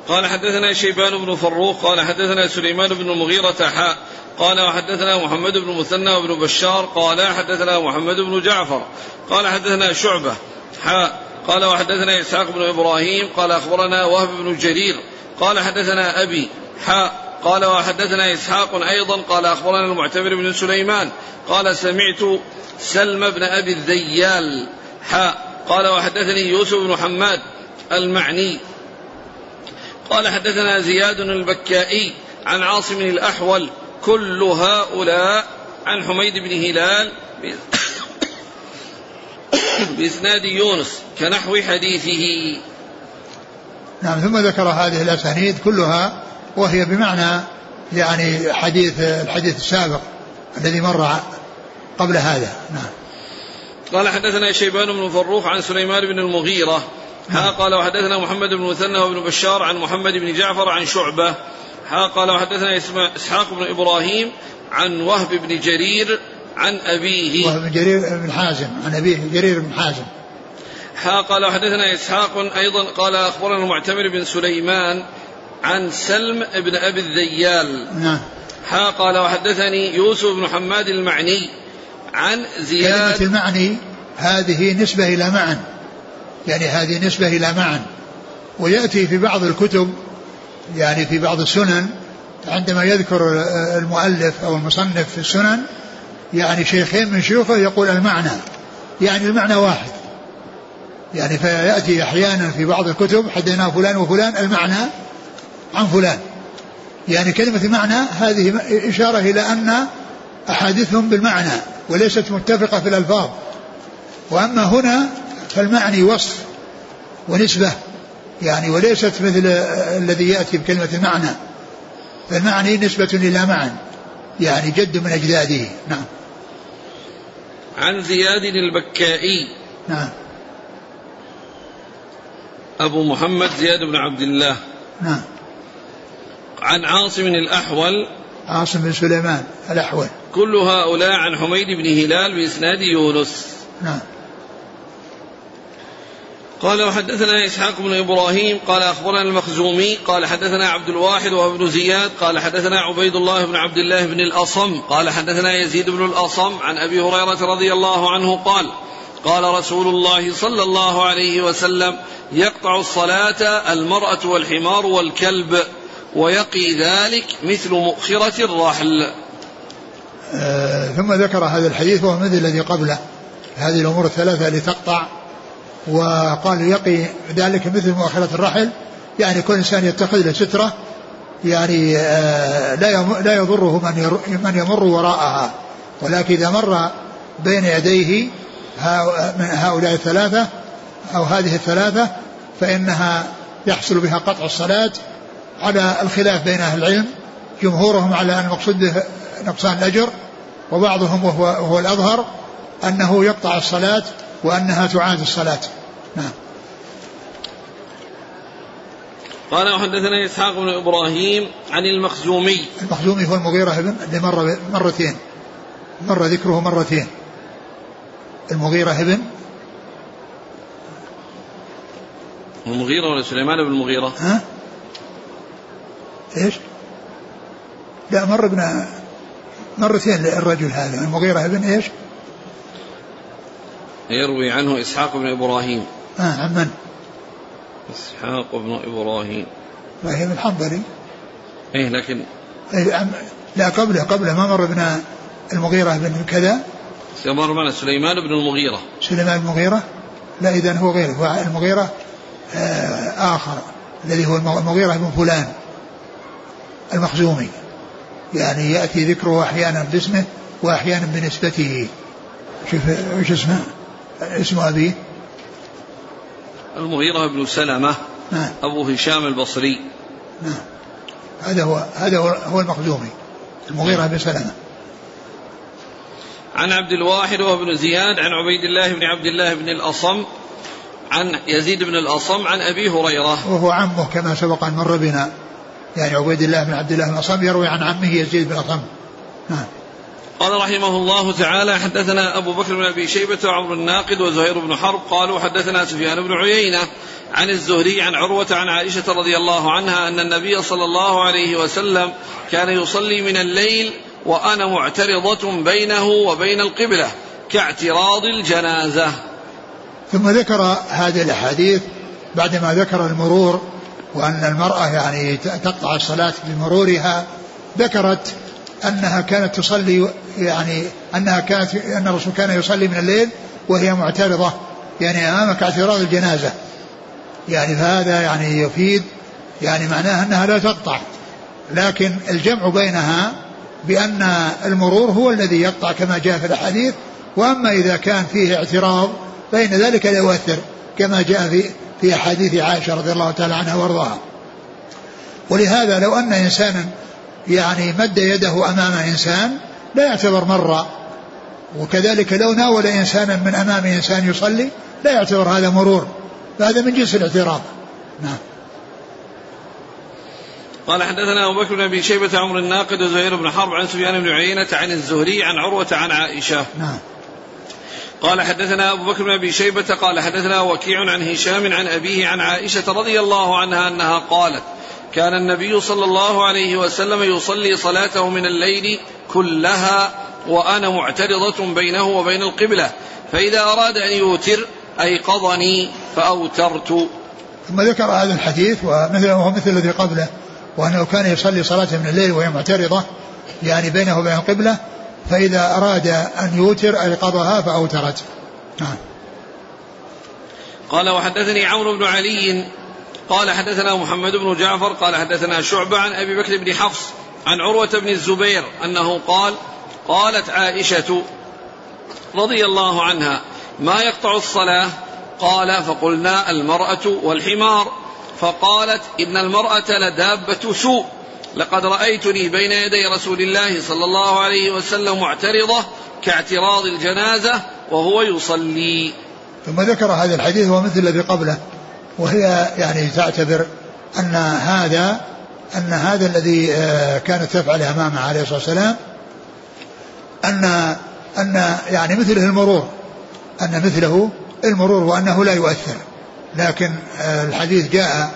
[SPEAKER 1] قال حدثنا شيبان بن فروخ قال حدثنا سليمان بن المغيرة حاء قال وحدثنا محمد بن مثنى وابن بشار قال حدثنا محمد بن جعفر قال حدثنا شعبة حاء قال وحدثنا إسحاق بن إبراهيم قال أخبرنا وهب بن جرير قال حدثنا أبي حاء قال وحدثنا إسحاق أيضا قال أخبرنا المعتمر بن سليمان قال سمعت سلم بن أبي الذيال. حاء قال وحدثني يوسف بن حماد المعني. قال حدثنا زياد البكائي عن عاصم الأحول. كل هؤلاء عن حميد بن هلال بإسناد يونس كنحو حديثه.
[SPEAKER 2] نعم ثم ذكر هذه الأسانيد كلها وهي بمعنى يعني حديث الحديث السابق الذي مر قبل هذا. نعم.
[SPEAKER 1] قال حدثنا شيبان بن فروخ عن سليمان بن المغيرة. ها قال وحدثنا محمد بن مثنى وابن بشار عن محمد بن جعفر عن شعبة. ها قال وحدثنا إسحاق بن إبراهيم عن وهب بن جرير عن أبيه.
[SPEAKER 2] وهب بن جرير بن حازم عن أبيه جرير بن حازم.
[SPEAKER 1] ها قال وحدثنا إسحاق أيضا قال أخبرنا المعتمر بن سليمان عن سلم بن أبي الذيال.
[SPEAKER 2] نعم.
[SPEAKER 1] ها قال وحدثني يوسف بن حماد المعني عن زياد.
[SPEAKER 2] كلمة المعني هذه نسبة إلى معن. يعني هذه نسبة إلى معن. ويأتي في بعض الكتب يعني في بعض السنن عندما يذكر المؤلف أو المصنف في السنن يعني شيخين من شيوخه يقول المعنى. يعني المعنى واحد. يعني فيأتي أحيانا في بعض الكتب حدثنا فلان وفلان المعنى عن فلان. يعني كلمة المعنى هذه إشارة إلى أن أحاديثهم بالمعنى وليست متفقة في الألفاظ. وأما هنا فالمعني وصف ونسبة يعني وليست مثل الذي يأتي بكلمة المعنى. فالمعني نسبة إلى معنى يعني جد من أجداده. نعم.
[SPEAKER 1] عن زياد البكائي.
[SPEAKER 2] نعم.
[SPEAKER 1] أبو محمد زياد بن عبد الله.
[SPEAKER 2] نعم.
[SPEAKER 1] عن عاصم الأحول.
[SPEAKER 2] عاصم بن سليمان الأحول.
[SPEAKER 1] كل هؤلاء عن حميد بن هلال بإسناد يونس.
[SPEAKER 2] نعم.
[SPEAKER 1] قال وحدثنا إسحاق بن إبراهيم قال أخبرنا المخزومي قال حدثنا عبد الواحد وهو ابن زياد قال حدثنا عبيد الله بن عبد الله بن الأصم قال حدثنا يزيد بن الأصم عن أبي هريرة رضي الله عنه قال قال رسول الله صلى الله عليه وسلم يقطع الصلاة المرأة والحمار والكلب. ويقي ذلك مثل مؤخرة الرحل
[SPEAKER 2] آه ثم ذكر هذا الحديث وهو مثل الذي قبله هذه الأمور الثلاثة التي تقطع. وقال يقي ذلك مثل مؤخرة الرحل يعني كل إنسان يتخذ له سترة. يعني آه لا لا يضره من من يمر وراءها. ولكن إذا مر بين يديه من هؤلاء الثلاثة أو هذه الثلاثة فإنها يحصل بها قطع الصلاة على الخلاف بين أهل العلم جمهورهم على أن المقصود به نقصان الأجر وبعضهم وهو, وهو الأظهر أنه يقطع الصلاة وأنها تعاد الصلاة. نعم.
[SPEAKER 1] قال وحدثنا إسحاق بن إبراهيم عن المخزومي.
[SPEAKER 2] المخزومي هو المغيرة بن اللي مر مرتين. مر ذكره مرتين. المغيرة بن
[SPEAKER 1] المغيرة ولا سليمان بن المغيرة؟
[SPEAKER 2] ها؟ إيش؟ لا مر ابن مرتين الرجل هذا المغيرة بن إيش؟
[SPEAKER 1] يروي عنه إسحاق بن إبراهيم.
[SPEAKER 2] آه عن من؟
[SPEAKER 1] إسحاق بن إبراهيم.
[SPEAKER 2] إبراهيم الحنظلي.
[SPEAKER 1] إيه لكن
[SPEAKER 2] إيه عم لا قبله قبله ما مر ابن المغيرة بن كذا.
[SPEAKER 1] مر معنا سليمان بن المغيرة.
[SPEAKER 2] سليمان المغيرة؟ لا إذا هو غيره المغيرة آه آخر الذي هو المغيرة بن فلان. المخزومي. يعني يأتي ذكره أحيانا باسمه وأحيانا بنسبته. شوف إيش اسمه؟ اسم أبيه؟
[SPEAKER 1] المغيرة بن سلمة
[SPEAKER 2] نعم
[SPEAKER 1] أبو هشام البصري.
[SPEAKER 2] نعم هذا هو هذا هو, هو المخزومي. المغيرة بن سلمة.
[SPEAKER 1] عن عبد الواحد وابن زياد عن عبيد الله بن عبد الله بن الأصم عن يزيد بن الأصم عن أبي هريرة.
[SPEAKER 2] وهو عمه كما سبق أن مر بنا. يعني عبيد الله بن عبد الله بن أصم يروي عن عمه يزيد بن أصم. نعم.
[SPEAKER 1] قال رحمه الله تعالى حدثنا أبو بكر بن أبي شيبة وعمر الناقد وزهير بن حرب قالوا حدثنا سفيان بن عيينة عن الزهري عن عروة عن عائشة رضي الله عنها أن النبي صلى الله عليه وسلم كان يصلي من الليل وأنا معترضة بينه وبين القبلة كاعتراض الجنازة.
[SPEAKER 2] ثم ذكر هذه الأحاديث بعدما ذكر المرور وأن المرأة يعني تقطع الصلاة بمرورها ذكرت أنها كانت تصلي يعني أنها كانت أن الرسول كان يصلي من الليل وهي معترضة يعني أمامك اعتراض الجنازة. يعني فهذا يعني يفيد يعني معناه أنها لا تقطع. لكن الجمع بينها بأن المرور هو الذي يقطع كما جاء في الأحاديث وأما إذا كان فيه اعتراض فإن ذلك لا يؤثر كما جاء في في أحاديث عائشة رضي الله تعالى عنها وارضاها. ولهذا لو أن إنسانا يعني مد يده أمام إنسان لا يعتبر مرة وكذلك لو ناول إنسانا من أمام إنسان يصلي لا يعتبر هذا مرور. فهذا من جنس الاعتراض. نعم.
[SPEAKER 1] قال حدثنا أبو بكر بن ابي شيبة عمر الناقد وزهير بن حرب عن سفيان بن عيينة عن الزهري عن عروة عن عائشة.
[SPEAKER 2] نعم.
[SPEAKER 1] قال حدثنا أبو بكر بن أبي شيبة قال حدثنا وكيع عن هشام عن أبيه عن عائشة رضي الله عنها أنها قالت كان النبي صلى الله عليه وسلم يصلي صلاته من الليل كلها وأنا معترضة بينه وبين القبلة فإذا أراد أن يوتر أيقظني فأوترت.
[SPEAKER 2] ثم ذكر هذا الحديث ومثله مثل الذي قبله وأنه كان يصلي صلاته من الليل وهي معترضة يعني بينه وبين القبلة فإذا أراد أن يوتر أيقظها فأوترت. نعم
[SPEAKER 1] قال وحدثني عمرو بن علي قال حدثنا محمد بن جعفر قال حدثنا شعبة عن أبي بكر بن حفص عن عروة بن الزبير أنه قال قالت عائشة رضي الله عنها ما يقطع الصلاة؟ قال فقلنا المرأة والحمار. فقالت إن المرأة لدابة سوء. لقد رأيتني بين يدي رسول الله صلى الله عليه وسلم معترضة كاعتراض الجنازة وهو يصلي.
[SPEAKER 2] ثم ذكر هذا الحديث هو مثل الذي قبله وهي يعني تعتبر أن هذا أن هذا الذي آه، كانت تفعله أمامه عليه الصلاة والسلام أن أن يعني مثله المرور أن مثله المرور وأنه لا يؤثر. لكن آه، الحديث جاء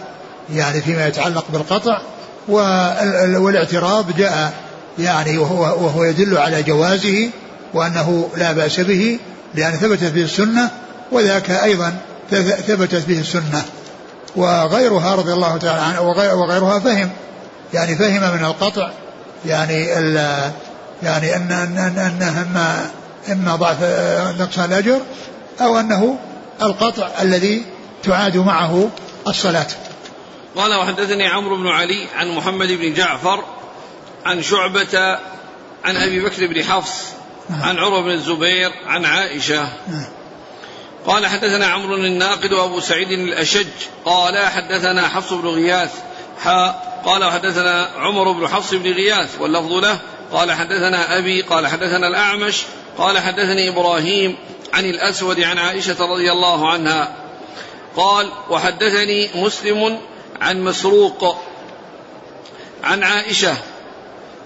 [SPEAKER 2] يعني فيما يتعلق بالقطع والاعتراض جاء يعني وهو, وهو يدل على جوازه وأنه لا بأس به لأن ثبتت به السنة وذاك أيضا ثبتت به السنة. وغيرها رضي الله تعالى عنه وغيرها فهم. يعني فهم من القطع يعني ال يعني أن أن أنه إما إما ضعف نقص الأجر أو أنه القطع الذي تعاد معه الصلاة.
[SPEAKER 1] قال وحدثني عمرو بن علي عن محمد بن جعفر عن شعبة عن أبي بكر بن حفص عن عروة بن الزبير عن عائشة. قال حدثنا عمرو الناقد وأبو سعيد الأشج. قال حدثنا حفص بن غياث. قال حدثنا عمر بن حفص بن غياث واللفظ له. قال حدثنا أبي قال حدثنا الأعمش. قال حدثني إبراهيم عن الأسود عن عائشة رضي الله عنها. قال وحدثني مسلم عن مسروق عن عائشة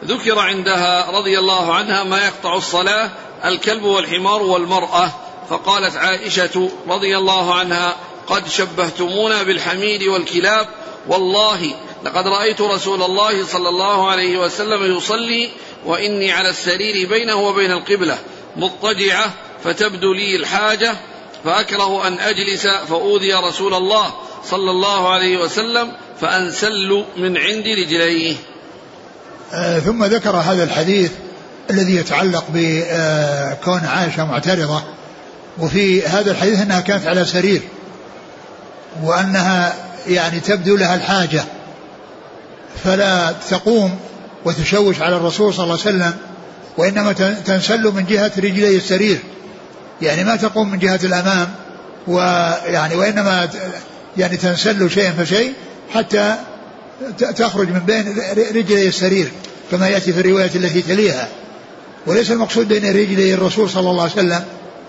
[SPEAKER 1] ذكر عندها رضي الله عنها ما يقطع الصلاة الكلب والحمار والمرأة. فقالت عائشة رضي الله عنها قد شبهتمونا بالحمير والكلاب والله لقد رأيت رسول الله صلى الله عليه وسلم يصلي وإني على السرير بينه وبين القبلة مضطجعة فتبدو لي الحاجة فأكره أن أجلس فأوذي رسول الله صلى الله عليه وسلم فأنسل من عند رجليه.
[SPEAKER 2] آه ثم ذكر هذا الحديث الذي يتعلق بكون عائشة معترضة وفي هذا الحديث أنها كانت على سرير وأنها يعني تبدو لها الحاجة فلا تقوم وتشوش على الرسول صلى الله عليه وسلم وإنما تنسل من جهة رجلي السرير. يعني ما تقوم من جهة الأمام ويعني وإنما يعني تنسل شيئا فشيء حتى تخرج من بين رجلي السرير كما يأتي في الرواية التي تليها. وليس المقصود بين رجلي الرسول صلى الله عليه وسلم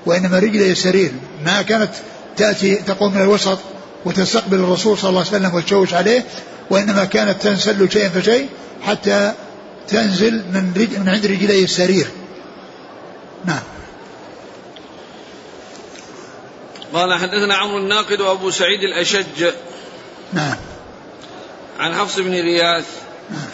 [SPEAKER 2] وإنما رجلي السرير. ما كانت تأتي تقوم من الوسط وتستقبل الرسول صلى الله عليه وسلم وتشوش عليه وإنما كانت تنسل شيئا فشيء حتى تنزل من, رج من عند رجلي السرير. نعم.
[SPEAKER 1] قال حدثنا عمرو الناقد وابو سعيد الاشج.
[SPEAKER 2] نعم.
[SPEAKER 1] عن حفص بن غياث.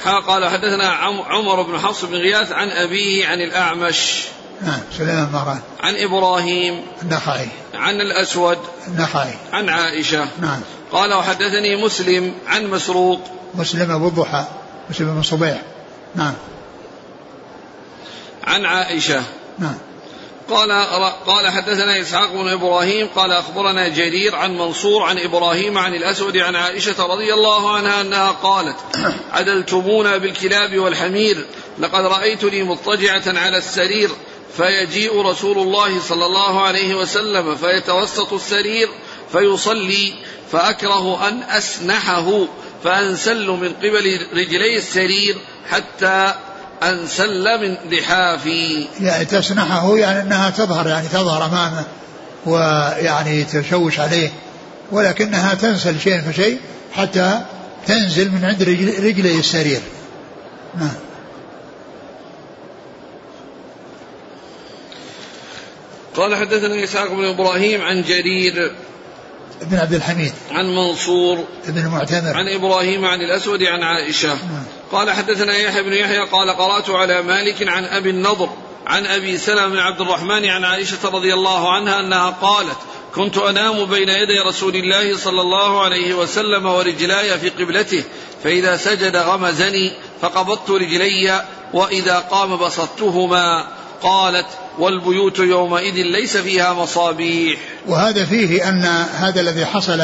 [SPEAKER 1] نعم. قال حدثنا عمر بن حفص بن غياث عن أبيه عن الأعمش.
[SPEAKER 2] نعم. سليمان مران
[SPEAKER 1] عن إبراهيم.
[SPEAKER 2] النخعي.
[SPEAKER 1] عن الأسود.
[SPEAKER 2] النخعي.
[SPEAKER 1] عن عائشة.
[SPEAKER 2] نعم.
[SPEAKER 1] قال وحدثني مسلم عن مسروق.
[SPEAKER 2] مسلم أبو الضحى مسلم بن صبيح. نعم.
[SPEAKER 1] عن عائشة.
[SPEAKER 2] نعم.
[SPEAKER 1] قال قال حدثنا إسحاق بن إبراهيم قال أخبرنا جرير عن منصور عن إبراهيم عن الأسود عن عائشة رضي الله عنها أنها قالت عدلتمونا بالكلاب والحمير لقد رأيتني مضطجعة على السرير فيجيء رسول الله صلى الله عليه وسلم فيتوسط السرير فيصلي فأكره أن أسنحه فأنسل من قبل رجلي السرير حتى أنسل من لحافي
[SPEAKER 2] يعني تسنحه يعني أنها تظهر يعني تظهر أمامه ويعني تشوش عليه ولكنها تنسل شيء فشيء حتى تنزل من عند رجلي السرير. نعم.
[SPEAKER 1] قال حدثنا إسحاق بن إبراهيم عن جرير
[SPEAKER 2] بن عبد الحميد.
[SPEAKER 1] عن منصور
[SPEAKER 2] بن المعتمر.
[SPEAKER 1] عن إبراهيم عن الأسود عن عائشة. نعم. قال حدثنا يحيى بن يحيى قال قرأت على مالك عن أبي النضر عن أبي سلمة بن عبد الرحمن عن عائشة رضي الله عنها أنها قالت كنت أنام بين يدي رسول الله صلى الله عليه وسلم ورجلاي في قبلته فإذا سجد غمزني فقبضت رجلي وإذا قام بسطتهما قالت والبيوت يومئذ ليس فيها مصابيح.
[SPEAKER 2] وهذا فيه أن هذا الذي حصل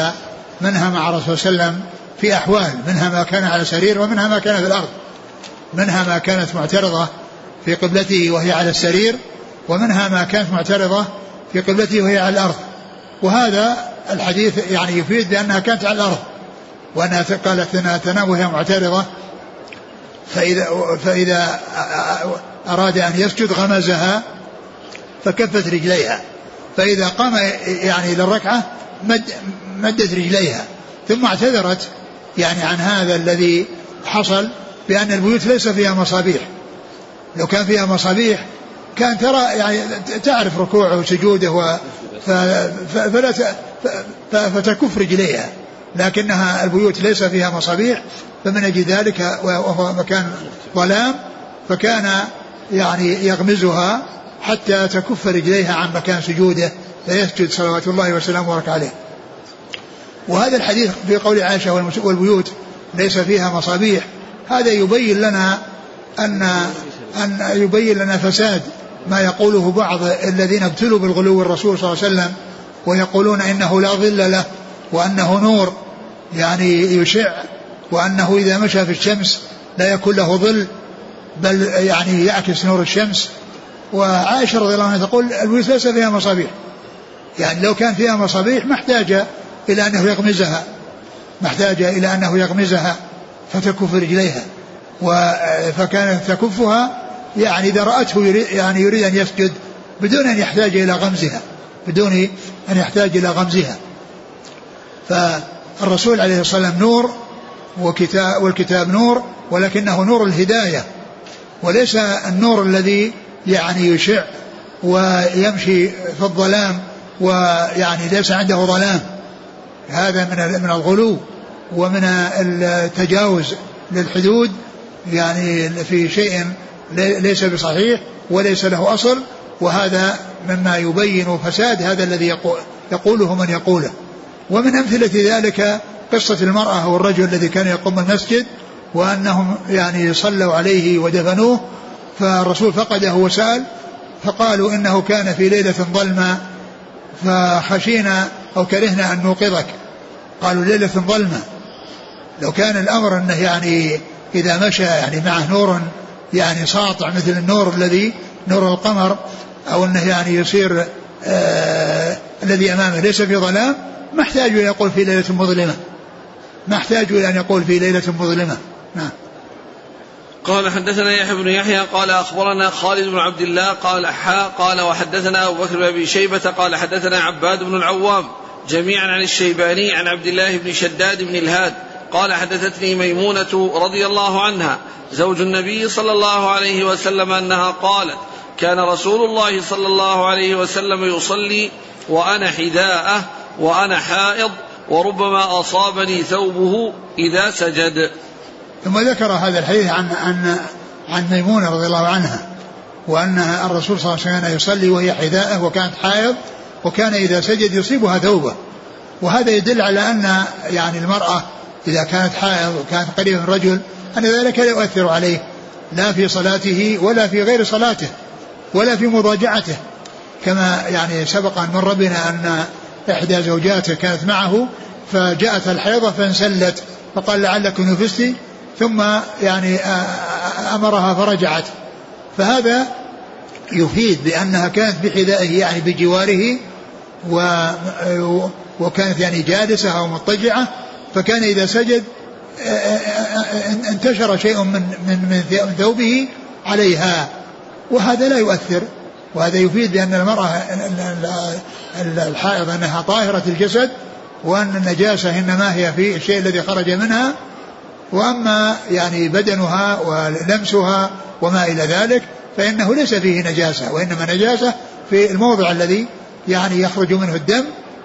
[SPEAKER 2] منها مع الرسول صلى الله عليه وسلم في أحوال منها ما كان على سرير ومنها ما كان في الأرض. منها ما كانت معترضة في قبلته وهي على السرير ومنها ما كانت معترضة في قبلته وهي على الأرض. وهذا الحديث يعني يفيد بأنها كانت على الأرض وأنها قالت أنها تنام وهي معترضة فإذا, فإذا أراد أن يسجد غمزها فكفت رجليها. فإذا قام يعني للركعة مد مدت رجليها ثم اعتذرت يعني عن هذا الذي حصل بأن البيوت ليس فيها مصابيح لو كان فيها مصابيح كان ترى يعني تعرف ركوعه وسجوده فلا فتكف رجليها لكنها البيوت ليس فيها مصابيح فمن أجل ذلك وهو مكان ظلام فكان يعني يغمزها حتى تكف رجليها عن مكان سجوده فيسجد صلوات الله وسلامه وبارك عليه. وهذا الحديث في قول عائشه والبيوت ليس فيها مصابيح. هذا يبين لنا ان أن يبين لنا فساد ما يقوله بعض الذين ابتلوا بالغلو الرسول صلى الله عليه وسلم ويقولون إنه لا ظل له وأنه نور يعني يشع وأنه إذا مشى في الشمس لا يكون له ظل بل يعني يعكس نور الشمس. وعائشة رضي الله عنها تقول البيوت ليس فيها مصابيح. يعني لو كان فيها مصابيح ما احتاج إلى أنه يغمزها ما احتاج إلى أنه يغمزها فتكف رجليها. فكانت تكفها يعني إذا رأته يريد يعني يريد أن يسجد بدون أن يحتاج إلى غمزها بدون أن يحتاج إلى غمزها. فالرسول عليه الصلاة والسلام نور وكتاب والكتاب نور ولكنه نور الهداية وليس النور الذي يعني يشع ويمشي في الظلام ويعني ليس عنده ظلام. هذا من من الغلو ومن التجاوز للحدود يعني في شيء ليس بصحيح وليس له أصل وهذا مما يبين فساد هذا الذي يقوله من يقوله. ومن أمثلة ذلك قصة المرأة والرجل الذي كان يقوم المسجد وأنهم يعني صلوا عليه ودفنوه فالرسول فقده وسأل فقالوا إنه كان في ليلة ظلمة فخشينا أو كرهنا أن نوقظك. قالوا ليلة ظلمة. لو كان الأمر أنه يعني إذا مشى يعني معه نور يعني ساطع مثل النور الذي نور القمر أو أنه يعني يصير آه الذي أمامه ليس في ظلام ما احتاج إلى يقول في ليلة مظلمة. ما احتاج إلى أن يقول في ليلة مظلمة. نعم.
[SPEAKER 1] قال حدثنا يحيى بن يحيى قال أخبرنا خالد بن عبد الله قال حا قال وحدثنا أبو بكر بن أبي شيبة قال حدثنا عباد بن العوام. جميعا عن الشيباني عن عبد الله بن شداد بن الهاد. قال حدثتني ميمونة رضي الله عنها. زوج النبي صلى الله عليه وسلم أنها قالت كان رسول الله صلى الله عليه وسلم يصلي وأنا حذاءه وأنا حائض وربما أصابني ثوبه إذا سجد.
[SPEAKER 2] ثم ذكر هذا الحديث عن عن عن ميمونة رضي الله عنها وأن الرسول صلى الله عليه وسلم كان يصلي وهي حذاءه وكانت حائض وكان إذا سجد يصيبها ثوبه. وهذا يدل على أن يعني المرأة إذا كانت حائض وكانت قريبة من رجل أن ذلك لا يؤثر عليه لا في صلاته ولا في غير صلاته ولا في مضاجعته كما يعني سبق أن مر بنا أن إحدى زوجاته كانت معه فجاءت الحيضة فانسلت فقال لعلك نفستي ثم يعني أمرها فرجعت. فهذا يفيد بأنها كانت بحذائه يعني بجواره و وكانت يعني جالسة أو مضطجعة فكان إذا سجد انتشر شيء من من من ثوبه عليها. وهذا لا يؤثر. وهذا يفيد بأن المرأة الحائض أنها طاهرة الجسد وأن النجاسة إنما هي في الشيء الذي خرج منها. وأما يعني بدنها ولمسها وما إلى ذلك فإنه ليس فيه نجاسة وإنما نجاسة في الموضع الذي يعني يخرج منه الدم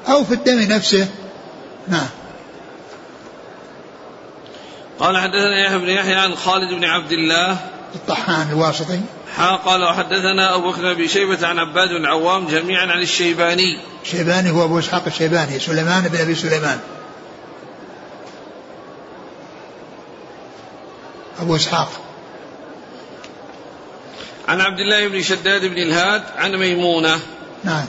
[SPEAKER 2] أو في الدم نفسه. نعم.
[SPEAKER 1] قال حدثنا يحيى بن يحيى عن خالد بن عبد الله.
[SPEAKER 2] الطحان الواسطي.
[SPEAKER 1] حا قال وحدثنا أبو بكر بن شيبة عن عباد بن عوام جميعا عن الشيباني.
[SPEAKER 2] الشيباني هو أبو إسحاق الشيباني سليمان بن أبي سليمان. أبو إسحاق.
[SPEAKER 1] عن عبد الله بن شداد بن الهاد عن ميمونة.
[SPEAKER 2] نعم.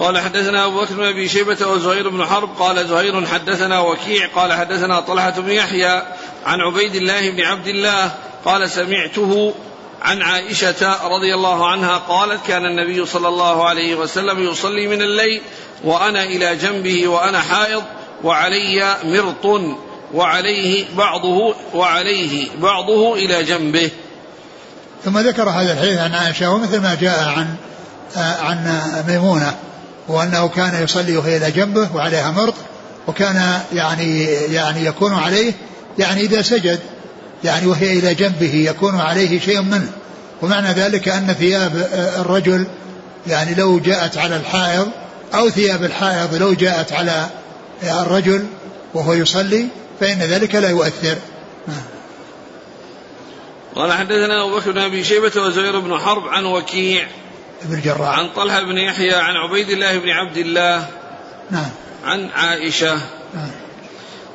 [SPEAKER 1] قال حدثنا أبو بكر بن أبي شيبة وزهير بن حرب. قال زهير حدثنا وكيع. قال حدثنا طلحة بن يحيى عن عبيد الله بن عبد الله. قال سمعته عن عائشة رضي الله عنها قالت كان النبي صلى الله عليه وسلم يصلي من الليل وأنا إلى جنبه وأنا حائض وعلي مرط وعليه بعضه وعليه بعضه إلى جنبه.
[SPEAKER 2] ثم ذكر هذا الحديث عن عائشة ومثل ما جاء عن عن ميمونة. وأنه كان يصلي وهي إلى جنبه وعليها مرط وكان يعني يعني يكون عليه يعني إذا سجد يعني وهي إلى جنبه يكون عليه شيء منه. ومعنى ذلك أن ثياب الرجل يعني لو جاءت على الحائض أو ثياب الحائض لو جاءت على الرجل وهو يصلي فإن ذلك لا يؤثر.
[SPEAKER 1] قال حدثنا أبو بكر بن أبي شيبة وزهير بن حرب عن وكيع
[SPEAKER 2] بن الجراح
[SPEAKER 1] عن طلحة بن يحيى عن عبيد الله بن عبد الله
[SPEAKER 2] نعم.
[SPEAKER 1] عن عائشة.
[SPEAKER 2] نعم.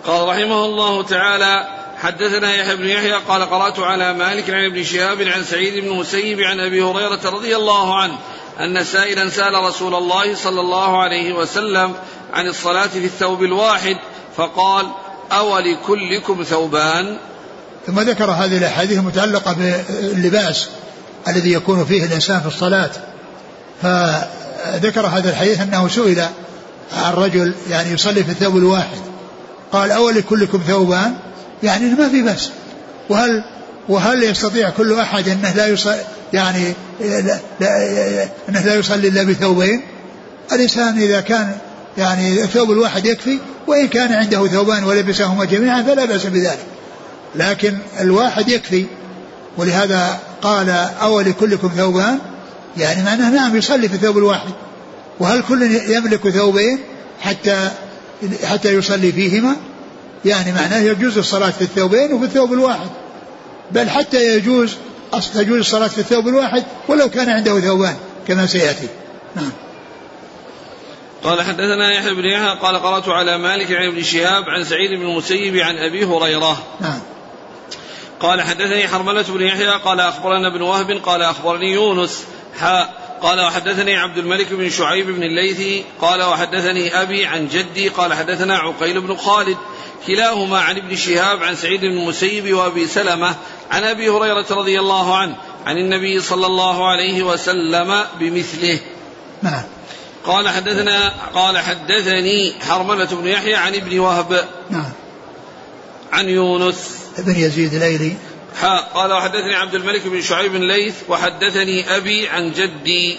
[SPEAKER 1] قال رحمه الله تعالى حدثنا يحيى بن يحيى قال قرأت على مالك عن ابن شهاب عن سعيد بن مسيب عن أبي هريرة رضي الله عنه أن سائلا سأل رسول الله صلى الله عليه وسلم عن الصلاة في الثوب الواحد فقال أولكلكم ثوبان؟
[SPEAKER 2] ثم ذكر هذه الأحاديث المتعلقة باللباس الذي يكون فيه الإنسان في الصلاة. فذكر هذا الحديث أنه سئل عن رجل يعني يصلي في الثوب الواحد. قال أول كلكم ثوبان؟ يعني ما في بس. وهل وهل يستطيع كل أحد أنه لا يصلي يعني لا أنه لا يصلي إلا بثوبين؟ الإنسان إذا كان يعني الثوب الواحد يكفي وإن كان عنده ثوبان ولبسهما جميعا فلا بأس بذلك. لكن الواحد يكفي. ولهذا قال أول كلكم ثوبان؟ يعني معناه نعم يصلي في الثوب الواحد. وهل كل يملك ثوبين حتى حتى يصلي فيهما؟ يعني معناه يجوز الصلاة في الثوبين وفي الثوب الواحد. بل حتى يجوز تجوز الصلاة في الثوب الواحد ولو كان عنده ثوبان كما سيأتي. نعم.
[SPEAKER 1] قال حدثنا يحيى بن يحيى قال قرأت على مالك عن ابن شهاب عن سعيد بن المسيب عن أبي هريرة.
[SPEAKER 2] نعم.
[SPEAKER 1] قال حدثني حرملة بن يحيى قال أخبرنا ابن وهب قال أخبرني يونس. حاء قال وحدثني عبد الملك بن شعيب بن الليثي قال وحدثني أبي عن جدي قال حدثنا عقيل بن خالد كلاهما عن ابن شهاب عن سعيد بن المسيب وأبي سلمة عن أبي هريرة رضي الله عنه عن النبي صلى الله عليه وسلم بمثله.
[SPEAKER 2] نعم.
[SPEAKER 1] قال حدثنا قال حدثني حرملة بن يحيى عن ابن وهب.
[SPEAKER 2] نعم.
[SPEAKER 1] عن يونس.
[SPEAKER 2] ابن يزيد الايلي
[SPEAKER 1] حاء قال وحدثني عبد الملك بن شعيب بن ليث وحدثني أبي عن جدي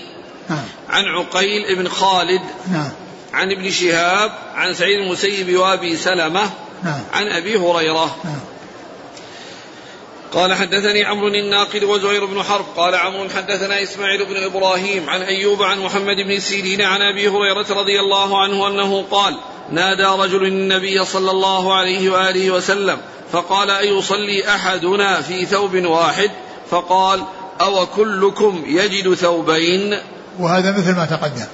[SPEAKER 2] نعم.
[SPEAKER 1] عن عقيل بن خالد
[SPEAKER 2] نعم.
[SPEAKER 1] عن ابن شهاب عن سعيد المسيب وأبي سلمة
[SPEAKER 2] نعم.
[SPEAKER 1] عن أبي هريرة.
[SPEAKER 2] نعم.
[SPEAKER 1] قال حدثني عمرو الناقد وزهير بن حرب قال عمرو حدثنا إسماعيل بن إبراهيم عن أيوب عن محمد بن سيرين عن أبي هريرة رضي الله عنه أنه قال نادى رجل النبي صلى الله عليه وآله وسلم فقال أيصلي أحدنا في ثوب واحد؟ فقال أو كلكم يجد ثوبين؟
[SPEAKER 2] وهذا مثل ما تقدم.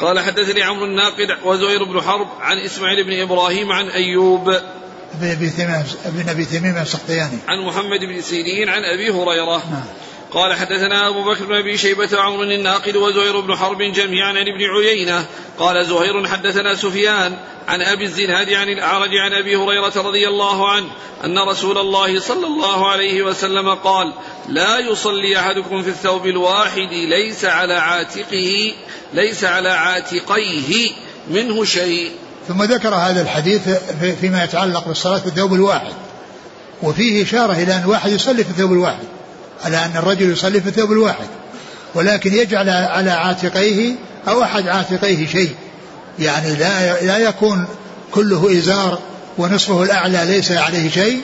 [SPEAKER 1] قال حدثني عمرو الناقد وزهير بن حرب عن إسماعيل بن إبراهيم عن أيوب
[SPEAKER 2] بن أبي تميم بن أبي تميم السختياني
[SPEAKER 1] عن محمد بن سيرين عن أبي هريرة.
[SPEAKER 2] نعم.
[SPEAKER 1] قال حدثنا أبو بكر بن أبي شيبة وعمر الناقد وزهير بن حرب جميعا عن ابن عيينة. قال زهير حدثنا سفيان عن أبي الزناد عن الأعرج عن أبي هريرة رضي الله عنه أن رسول الله صلى الله عليه وسلم قال لا يصلي أحدكم في الثوب الواحد ليس على عاتقه ليس على عاتقيه منه شيء.
[SPEAKER 2] ثم ذكر هذا الحديث فيما يتعلق بالصلاة في الثوب الواحد. وفيه إشارة إلى أن الواحد يصلي في الثوب الواحد على أن الرجل يصلي في الثوب الواحد ولكن يجعل على عاتقيه أو أحد عاتقيه شيء. يعني لا لا يكون كله إزار ونصفه الأعلى ليس عليه شيء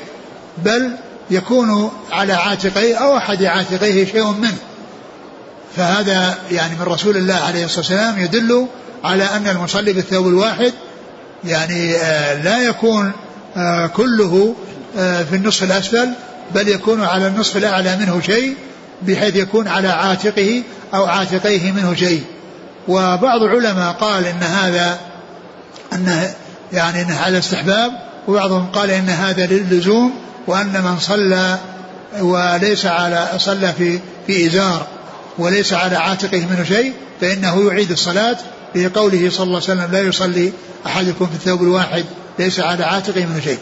[SPEAKER 2] بل يكون على عاتقيه أو أحد عاتقيه شيء منه. فهذا يعني من رسول الله عليه الصلاة والسلام يدل على أن المصلي بالثوب الواحد يعني آه، لا يكون آه، كله آه، في النصف الأسفل بل يكون على النصف الأعلى منه شيء بحيث يكون على عاتقه أو عاتقيه منه شيء. وبعض العلماء قال إن هذا أنه يعني أنه على استحباب وبعضهم قال إن هذا للزوم وأن من صلى وليس على صلى في في إزار وليس على عاتقه منه شيء فإنه يعيد الصلاة لقوله صلى الله عليه وسلم لا يصلي أحدكم في الثوب الواحد ليس على عاتقه منه شيء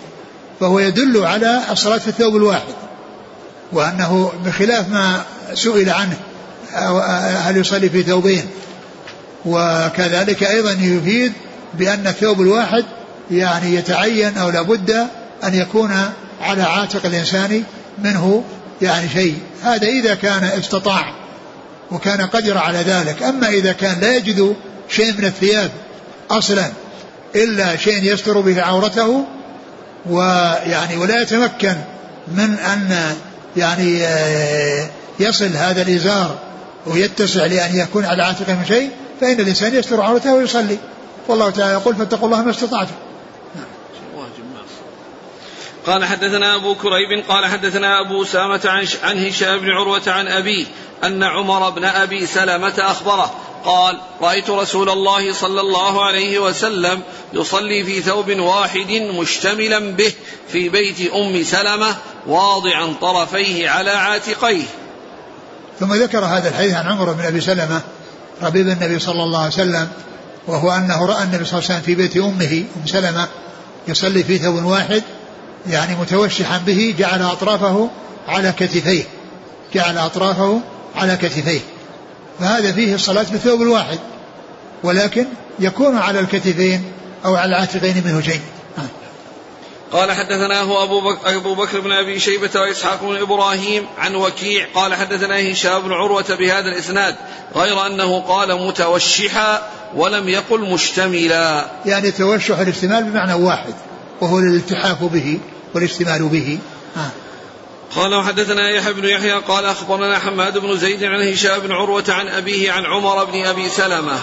[SPEAKER 2] فهو يدل على الصلاة في الثوب الواحد وأنه بخلاف ما سئل عنه هل يصلي في ثوبين؟ وكذلك أيضا يفيد بأن الثوب الواحد يعني يتعين أو لابد أن يكون على عاتق الإنسان منه يعني شيء. هذا إذا كان استطاع وكان قدر على ذلك. أما إذا كان لا يجد شيء من الثياب أصلا إلا شيء يستر به عورته ويعني ولا يتمكن من أن يعني آه، يصل هذا الإزار ويتسع لأن يكون على عاتقه من شيء فإن الإنسان يستر عورته ويصلي. والله تعالى يقول فاتقوا الله ما استطعتم.
[SPEAKER 1] قال حدثنا أبو كريب قال حدثنا أبو سامة عن, عن هشام بن عروة عن أبيه أن عمر بن أبي سلمة أخبره قال رأيت رسول الله صلى الله عليه وسلم يصلي في ثوب واحد مشتملا به في بيت أم سلمة واضعا طرفيه على عاتقيه.
[SPEAKER 2] ثم ذكر هذا الحديث عن عمر بن أبي سلمة ربيب النبي صلى الله عليه وسلم وهو أنه رأى النبي صلى الله عليه وسلم في بيت أمه أم سلمة يصلي في ثوب واحد يعني متوشحا به جعل أطرافه على كتفيه جعل أطرافه على كتفيه. فهذا فيه الصلاة بالثوب الواحد. ولكن يكون على الكتفين أو على العاتقين منه شيء.
[SPEAKER 1] قال حدثناه أبو بكر, أبو بكر بن أبي شيبة وإسحاق بن إبراهيم عن وكيع. قال حدثنا هشام بن عروة بهذا الإسناد غير أنه قال متوشحا ولم يقل مشتملا.
[SPEAKER 2] يعني توشح الاستمال بمعنى واحد وهو الالتحاف به والاشتمال به. آه.
[SPEAKER 1] قال وحدثنا يحيى بن يحيى قال أخبرنا حماد بن زيد عن هشام بن عروة عن أبيه عن عمر بن أبي سلمة.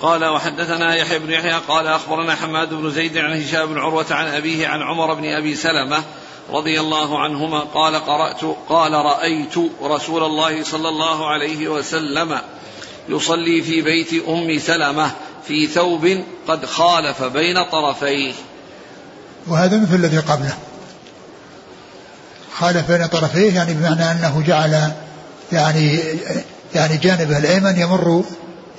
[SPEAKER 1] قال وحدثنا يحيى بن يحيى قال أخبرنا حماد بن زيد عن هشام بن عروة عن أبيه عن عمر بن أبي سلمة رضي الله عنهما قال قرأت قال رأيت رسول الله صلى الله عليه وسلم يصلي في بيت أم سلمة في ثوب قد خالف بين طرفيه.
[SPEAKER 2] وهذا مثل الذي قبله. خالف بين طرفيه يعني بمعنى أنه جعل يعني يعني جانبه الأيمن يمر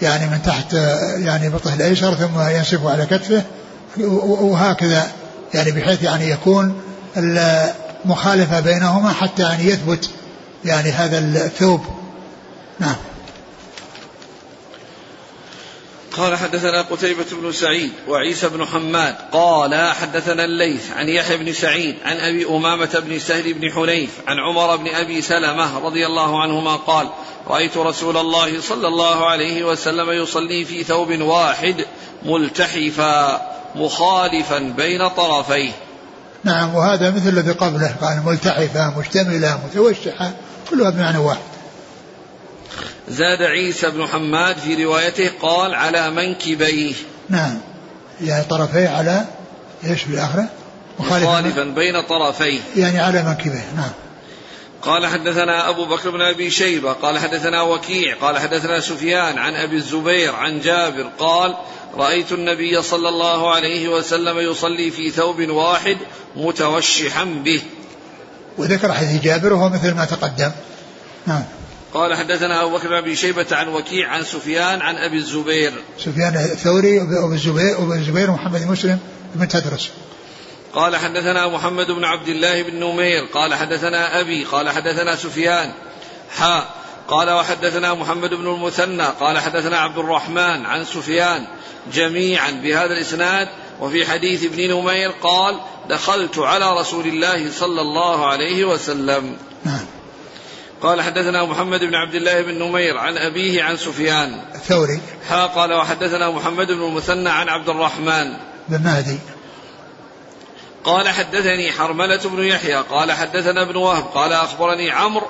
[SPEAKER 2] يعني من تحت يعني بطه الأيسر ثم ينسف على كتفه وهكذا يعني بحيث يعني يكون المخالفة بينهما حتى يعني يثبت يعني هذا الثوب. نعم.
[SPEAKER 1] قال حدثنا قتيبة بن سعيد وعيسى بن حماد قال حدثنا الليث عن يحيى بن سعيد عن أبي أمامة بن سهل بن حنيف عن عمر بن أبي سلمة رضي الله عنهما قال رأيت رسول الله صلى الله عليه وسلم يصلي في ثوب واحد ملتحفا مخالفا بين طرفيه.
[SPEAKER 2] نعم وهذا مثل الذي قبله قال ملتحفة مشتملة متوشحة كلها بمعنى واحد.
[SPEAKER 1] زاد عيسى بن حماد في روايته قال على منكبيه.
[SPEAKER 2] نعم. يعني طرفيه على إيش في الاخره؟
[SPEAKER 1] مخالفا بين طرفيه.
[SPEAKER 2] يعني على منكبيه. نعم.
[SPEAKER 1] قال حدثنا أبو بكر بن أبي شيبة قال حدثنا وكيع قال حدثنا سفيان عن أبي الزبير عن جابر قال رأيت النبي صلى الله عليه وسلم يصلي في ثوب واحد متوشحا به.
[SPEAKER 2] وذكر حديث جابر وهو مثل ما تقدم. نعم.
[SPEAKER 1] قال حدثنا أبو بكر بن شيبة عن وكيع عن سفيان عن أبي الزبير.
[SPEAKER 2] سفيان الثوري وأبو الزبير وأبو الزبير محمد مسلم بن تدرس.
[SPEAKER 1] قال حدثنا محمد بن عبد الله بن نمير. قال حدثنا أبي قال حدثنا سفيان. حا قال وحدثنا محمد بن المثنى. قال حدثنا عبد الرحمن عن سفيان جميعا بهذا الإسناد. وفي حديث ابن نمير قال دخلت على رسول الله صلى الله عليه وسلم.
[SPEAKER 2] نعم.
[SPEAKER 1] قال حدثنا محمد بن عبد الله بن نمير عن أبيه عن سفيان.
[SPEAKER 2] الثوري.
[SPEAKER 1] حا قال وحدثنا محمد بن المثنى عن عبد الرحمن.
[SPEAKER 2] بن مهدي.
[SPEAKER 1] قال حدثني حرملة بن يحيى. قال حدثنا ابن وهب. قال أخبرني عمرو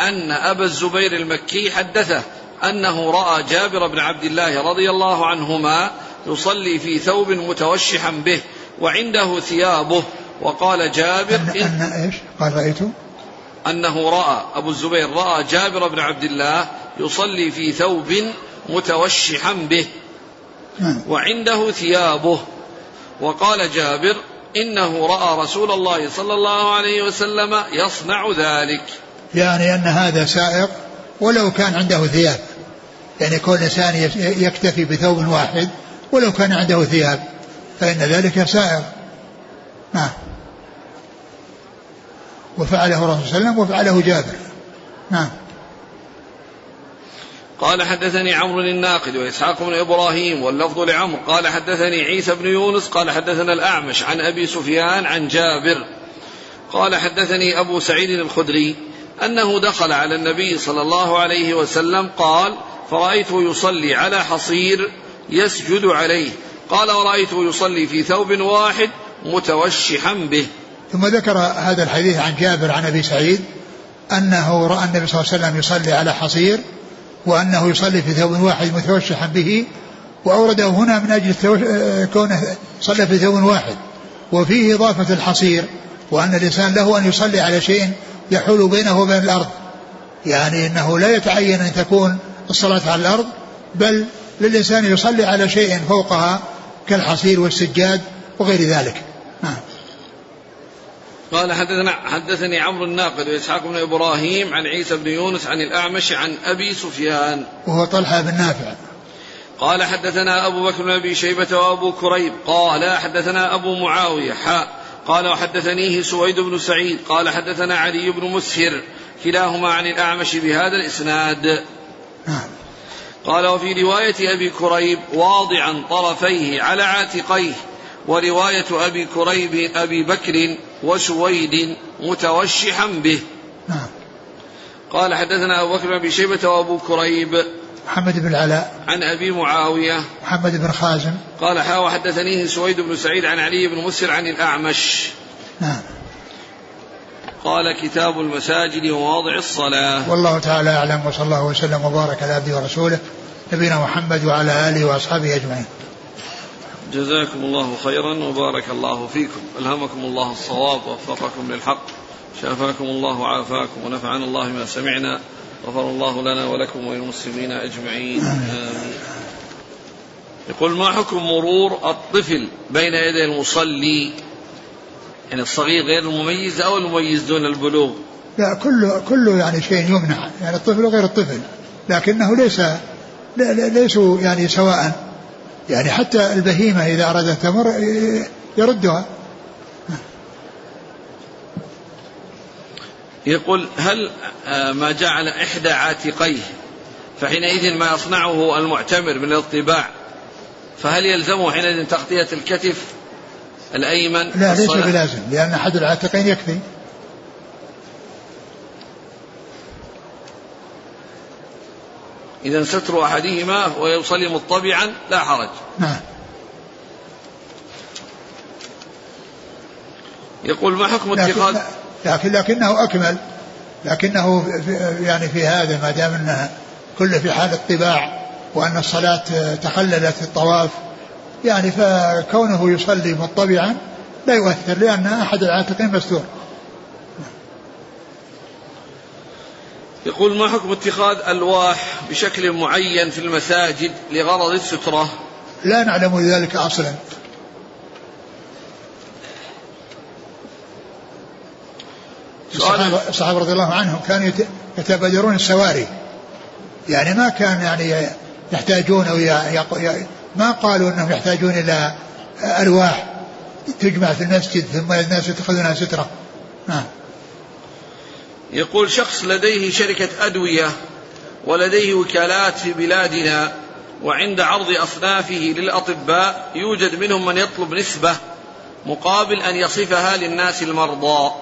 [SPEAKER 1] أن أبا الزبير المكي حدثه أنه رأى جابر بن عبد الله رضي الله عنهما يصلي في ثوب متوشحا به وعنده ثيابه وقال جابر
[SPEAKER 2] أن, أن إيش؟ قال رأيته؟
[SPEAKER 1] أنه رأى أبو الزبير رأى جابر بن عبد الله يصلي في ثوب متوشحا به
[SPEAKER 2] نعم.
[SPEAKER 1] وعنده ثيابه. وقال جابر إنه رأى رسول الله صلى الله عليه وسلم يصنع ذلك.
[SPEAKER 2] يعني أن هذا سائق ولو كان عنده ثياب. يعني كل إنسان يكتفي بثوب واحد ولو كان عنده ثياب فإن ذلك سائر نعم. وفعله الرسول صلى الله عليه وسلم وفعله جابر. نعم.
[SPEAKER 1] قال حدثني عمرو الناقد وإسحاق بن إبراهيم واللفظ لعمرو. قال حدثني عيسى بن يونس قال حدثنا الأعمش عن أبي سفيان عن جابر. قال حدثني أبو سعيد الخدري أنه دخل على النبي صلى الله عليه وسلم قال فرأيته يصلي على حصير يسجد عليه. قال ورأيته يصلي في ثوب واحد متوشحا به.
[SPEAKER 2] ثم ذكر هذا الحديث عن جابر عن أبي سعيد أنه رأى النبي صلى الله عليه وسلم يصلي على حصير وأنه يصلي في ثوب واحد متوشحا به وأورده هنا من أجل كونه صلى في ثوب واحد. وفيه إضافة الحصير وأن الإنسان له أن يصلي على شيء يحول بينه وبين الأرض. يعني أنه لا يتعين أن تكون الصلاة على الأرض بل للإنسان يصلي على شيء فوقها كالحصير والسجاد وغير ذلك.
[SPEAKER 1] قال حدثنا حدثني عمرو الناقد وإسحاق بن إبراهيم عن عيسى بن يونس عن الأعمش عن أبي سفيان.
[SPEAKER 2] وهو طلحة بن نافع.
[SPEAKER 1] قال حدثنا أبو بكر بن أبي شيبة وأبو كريب. قال حدثنا أبو معاوية. حاء قال وحدثنيه سويد بن سعيد. قال حدثنا علي بن مسهر. كلاهما عن الأعمش بهذا الإسناد.
[SPEAKER 2] نعم.
[SPEAKER 1] قال وفي رواية أبي كريب واضعا طرفيه على عاتقيه. ورواية أبي كريب أبي بكر وسويد متوشحا به.
[SPEAKER 2] نعم.
[SPEAKER 1] قال حدثنا أبو بكر بن شيبة وأبو كريب.
[SPEAKER 2] محمد بن العلاء.
[SPEAKER 1] عن أبي معاوية.
[SPEAKER 2] محمد بن خازم.
[SPEAKER 1] قال حا وحدثنيه سويد بن سعيد عن علي بن مسر عن الأعمش.
[SPEAKER 2] نعم.
[SPEAKER 1] قال كتاب المساجد ومواضع الصلاة.
[SPEAKER 2] والله تعالى أعلم وصلى الله وسلم وبارك على عبده ورسوله نبينا محمد وعلى آله وأصحابه أجمعين.
[SPEAKER 1] جزاكم الله خيرا وبارك الله فيكم. ألهمكم الله الصواب ووفقكم للحق. شافاكم الله وعافاكم ونفعنا الله ما سمعنا. غفر الله لنا ولكم وللمسلمين أجمعين. آمين. يقول ما حكم مرور الطفل بين يدي المصلي؟ يعني الصغير غير المميز أو المميز دون البلوغ؟
[SPEAKER 2] لا كله كله يعني شيء يمنع. يعني الطفل وغير الطفل. لكنه ليس ليسوا يعني سواء يعني حتى البهيمة إذا أرادت تمر يردها.
[SPEAKER 1] يقول هل آه، ما جعل إحدى عاتقيه فحينئذ ما يصنعه المعتمر من الاطباع فهل يلزمه حينئذ تغطية الكتف الأيمن
[SPEAKER 2] لا ليس بلازم لأن أحد العاتقين يكفي.
[SPEAKER 1] إذا ستر أحدهما ويصلي مطبعا لا حرج.
[SPEAKER 2] نعم.
[SPEAKER 1] يقول ما حكم اتخاذ
[SPEAKER 2] لكن, لكنه أكمل. لكنه في يعني في هذا ما دام أنها كله في حال الطباع وأن الصلاة تخللت الطواف يعني فكونه يصلي مطبعا لا يؤثر لأن أحد العاتقين مستور.
[SPEAKER 1] يقول ما حكم اتخاذ ألواح بشكل معين في المساجد لغرض السترة؟
[SPEAKER 2] لا نعلم ذلك أصلا. الصحابة, الصحابة رضي الله عنهم كانوا يتبادرون السواري. يعني ما كان يعني يحتاجون أو ما قالوا أنهم يحتاجون إلى ألواح تجمع في المسجد ثم الناس يتخذونها سترة. نعم.
[SPEAKER 1] يقول شخص لديه شركة أدوية ولديه وكالات في بلادنا وعند عرض أصنافه للأطباء يوجد منهم من يطلب نسبة مقابل أن يصفها للناس المرضى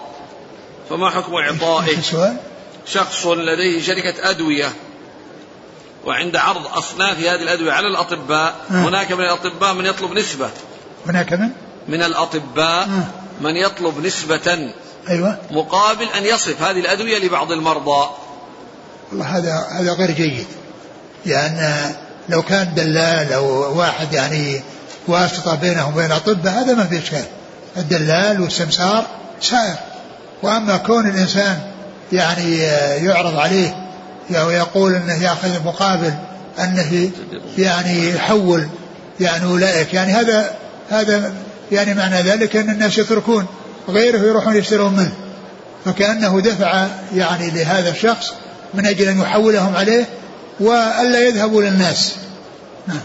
[SPEAKER 1] فما حكم إعطائه شخص لديه شركة أدوية وعند عرض أصناف هذه الأدوية على الأطباء آه. هناك من الأطباء من يطلب نسبة
[SPEAKER 2] هناك من؟
[SPEAKER 1] من الأطباء آه. من يطلب نسبة
[SPEAKER 2] أيوة.
[SPEAKER 1] مقابل أن يصف هذه الأدوية لبعض المرضى.
[SPEAKER 2] والله هذا هذا غير جيد. لأن لو كان دلال أو واحد يعني واسطة بينهم وبين الأطباء هذا ما في إشكال. الدلال والسمسار سائر. وأما كون الإنسان يعني يعرض عليه ويقول أنه يأخذ مقابل أنه يعني يحول يعني أولئك يعني هذا هذا يعني معنى ذلك أن الناس يتركون. غيره يروحون يشترون منه. فكأنه دفع يعني لهذا الشخص من أجل أن يحولهم عليه وألا يذهبوا للناس. نعم.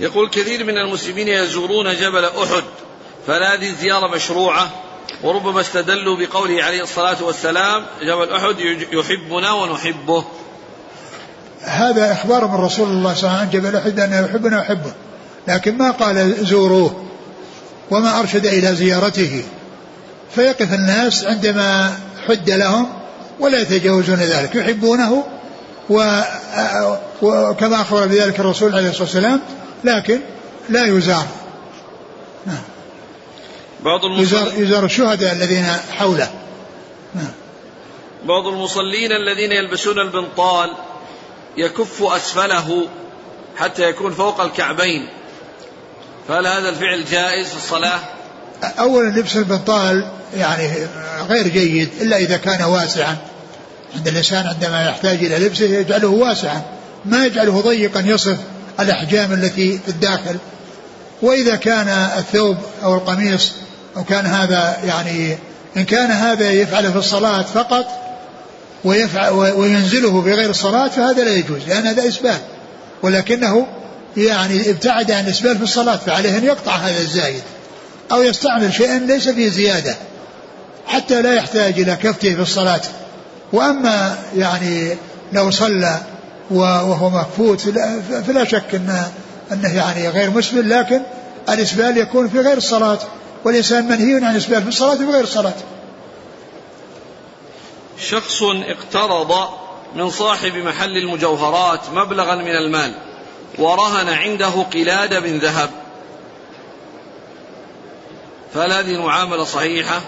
[SPEAKER 1] يقول كثير من المسلمين يزورون جبل أحد فهل هذه الزيارة مشروعة وربما استدلوا بقوله عليه الصلاة والسلام جبل أحد يحبنا ونحبه.
[SPEAKER 2] هذا إخبار من رسول الله صلى الله عليه وسلم جبل أحد أنه يحبنا ويحبه لكن ما قال زوروه. وما أرشد إلى زيارته. فيقف الناس عندما حد لهم ولا يتجاوزون ذلك. يحبونه وكما أخبر بذلك الرسول عليه الصلاة والسلام لكن لا يزار. نعم. بعض يزار, يزار الشهداء الذين حوله. نعم.
[SPEAKER 1] بعض المصلين الذين يلبسون البنطال يكف أسفله حتى يكون فوق الكعبين. فهل هذا الفعل جائز في الصلاة؟
[SPEAKER 2] أولا لبس البنطال يعني غير جيد إلا إذا كان واسعا. عند الإنسان عندما يحتاج إلى لبسه يجعله واسعا ما يجعله ضيقا يصف الأحجام التي في الداخل. وإذا كان الثوب أو القميص أو كان هذا يعني إن كان هذا يفعله في الصلاة فقط ويفعل وينزله بغير الصلاة فهذا لا يجوز لأن هذا إسبال ولكنه يعني ابتعد عن الإسبال في الصلاة فعليه أن يقطع هذا الزايد أو يستعمل شيئا ليس فيه زيادة حتى لا يحتاج إلى كفته في الصلاة. وأما يعني لو صلى وهو مكفوت فلا شك أنه, أنه يعني غير مسبل لكن الإسبال يكون في غير الصلاة والإنسان منهي عن الإسبال في الصلاة وفي غير الصلاة.
[SPEAKER 1] شخص اقترض من صاحب محل المجوهرات مبلغا من المال. ورهن عنده قلادة من ذهب. فهل هذه المعاملة صحيحة؟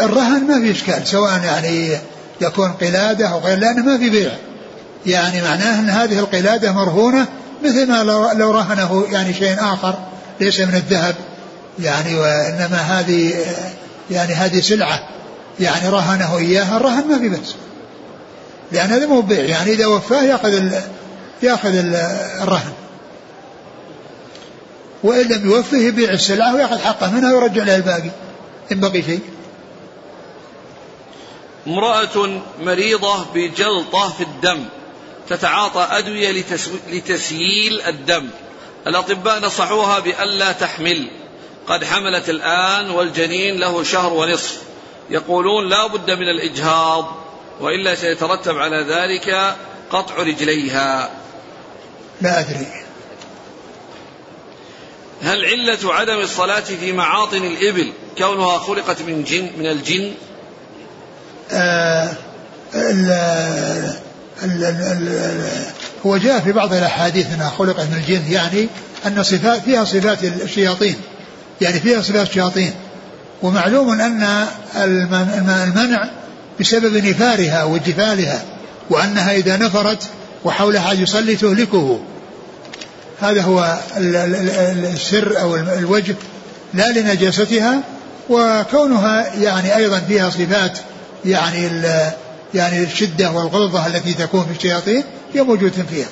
[SPEAKER 2] الرهن ما في إشكال سواء يعني يكون قلادة أو غير لأنه ما في بيع. يعني معناه أن هذه القلادة مرهونة مثل ما لو رهنه يعني شيء آخر ليس من الذهب. يعني وإنما هذه يعني هذه سلعة. يعني رهنه إياها الرهن ما في بأس. لأن هذا مو بيع. يعني إذا وفاه يأخذ يأخذ الرهن. وإن لم يوفه يبيع السلعة ويأخذ حقه منها ويرجع له الباقي إن بقي شيء.
[SPEAKER 1] امرأة مريضة بجلطة في الدم تتعاطى أدوية لتسييل الدم. الأطباء نصحوها بألا تحمل. قد حملت الآن والجنين له شهر ونصف. يقولون لا بد من الإجهاض وإلا سيترتب على ذلك قطع رجليها.
[SPEAKER 2] لا أدري.
[SPEAKER 1] هل علة عدم الصلاة في معاطن الإبل كونها خلقت من جن من الجن؟
[SPEAKER 2] آه ال ال ال هو جاء في بعض الأحاديث أنها خلقت من الجن يعني أن صفات فيها صفات الشياطين. يعني فيها صفات شياطين ومعلوم أن المنع بسبب نفارها وجفالها وأنها إذا نفرت وحولها يصلي تهلكه. هذا هو السر أو الوجه لا لنجاستها وكونها يعني أيضا فيها صفات يعني يعني الشدة والغلظة التي تكون في الشياطين هي موجودة فيها.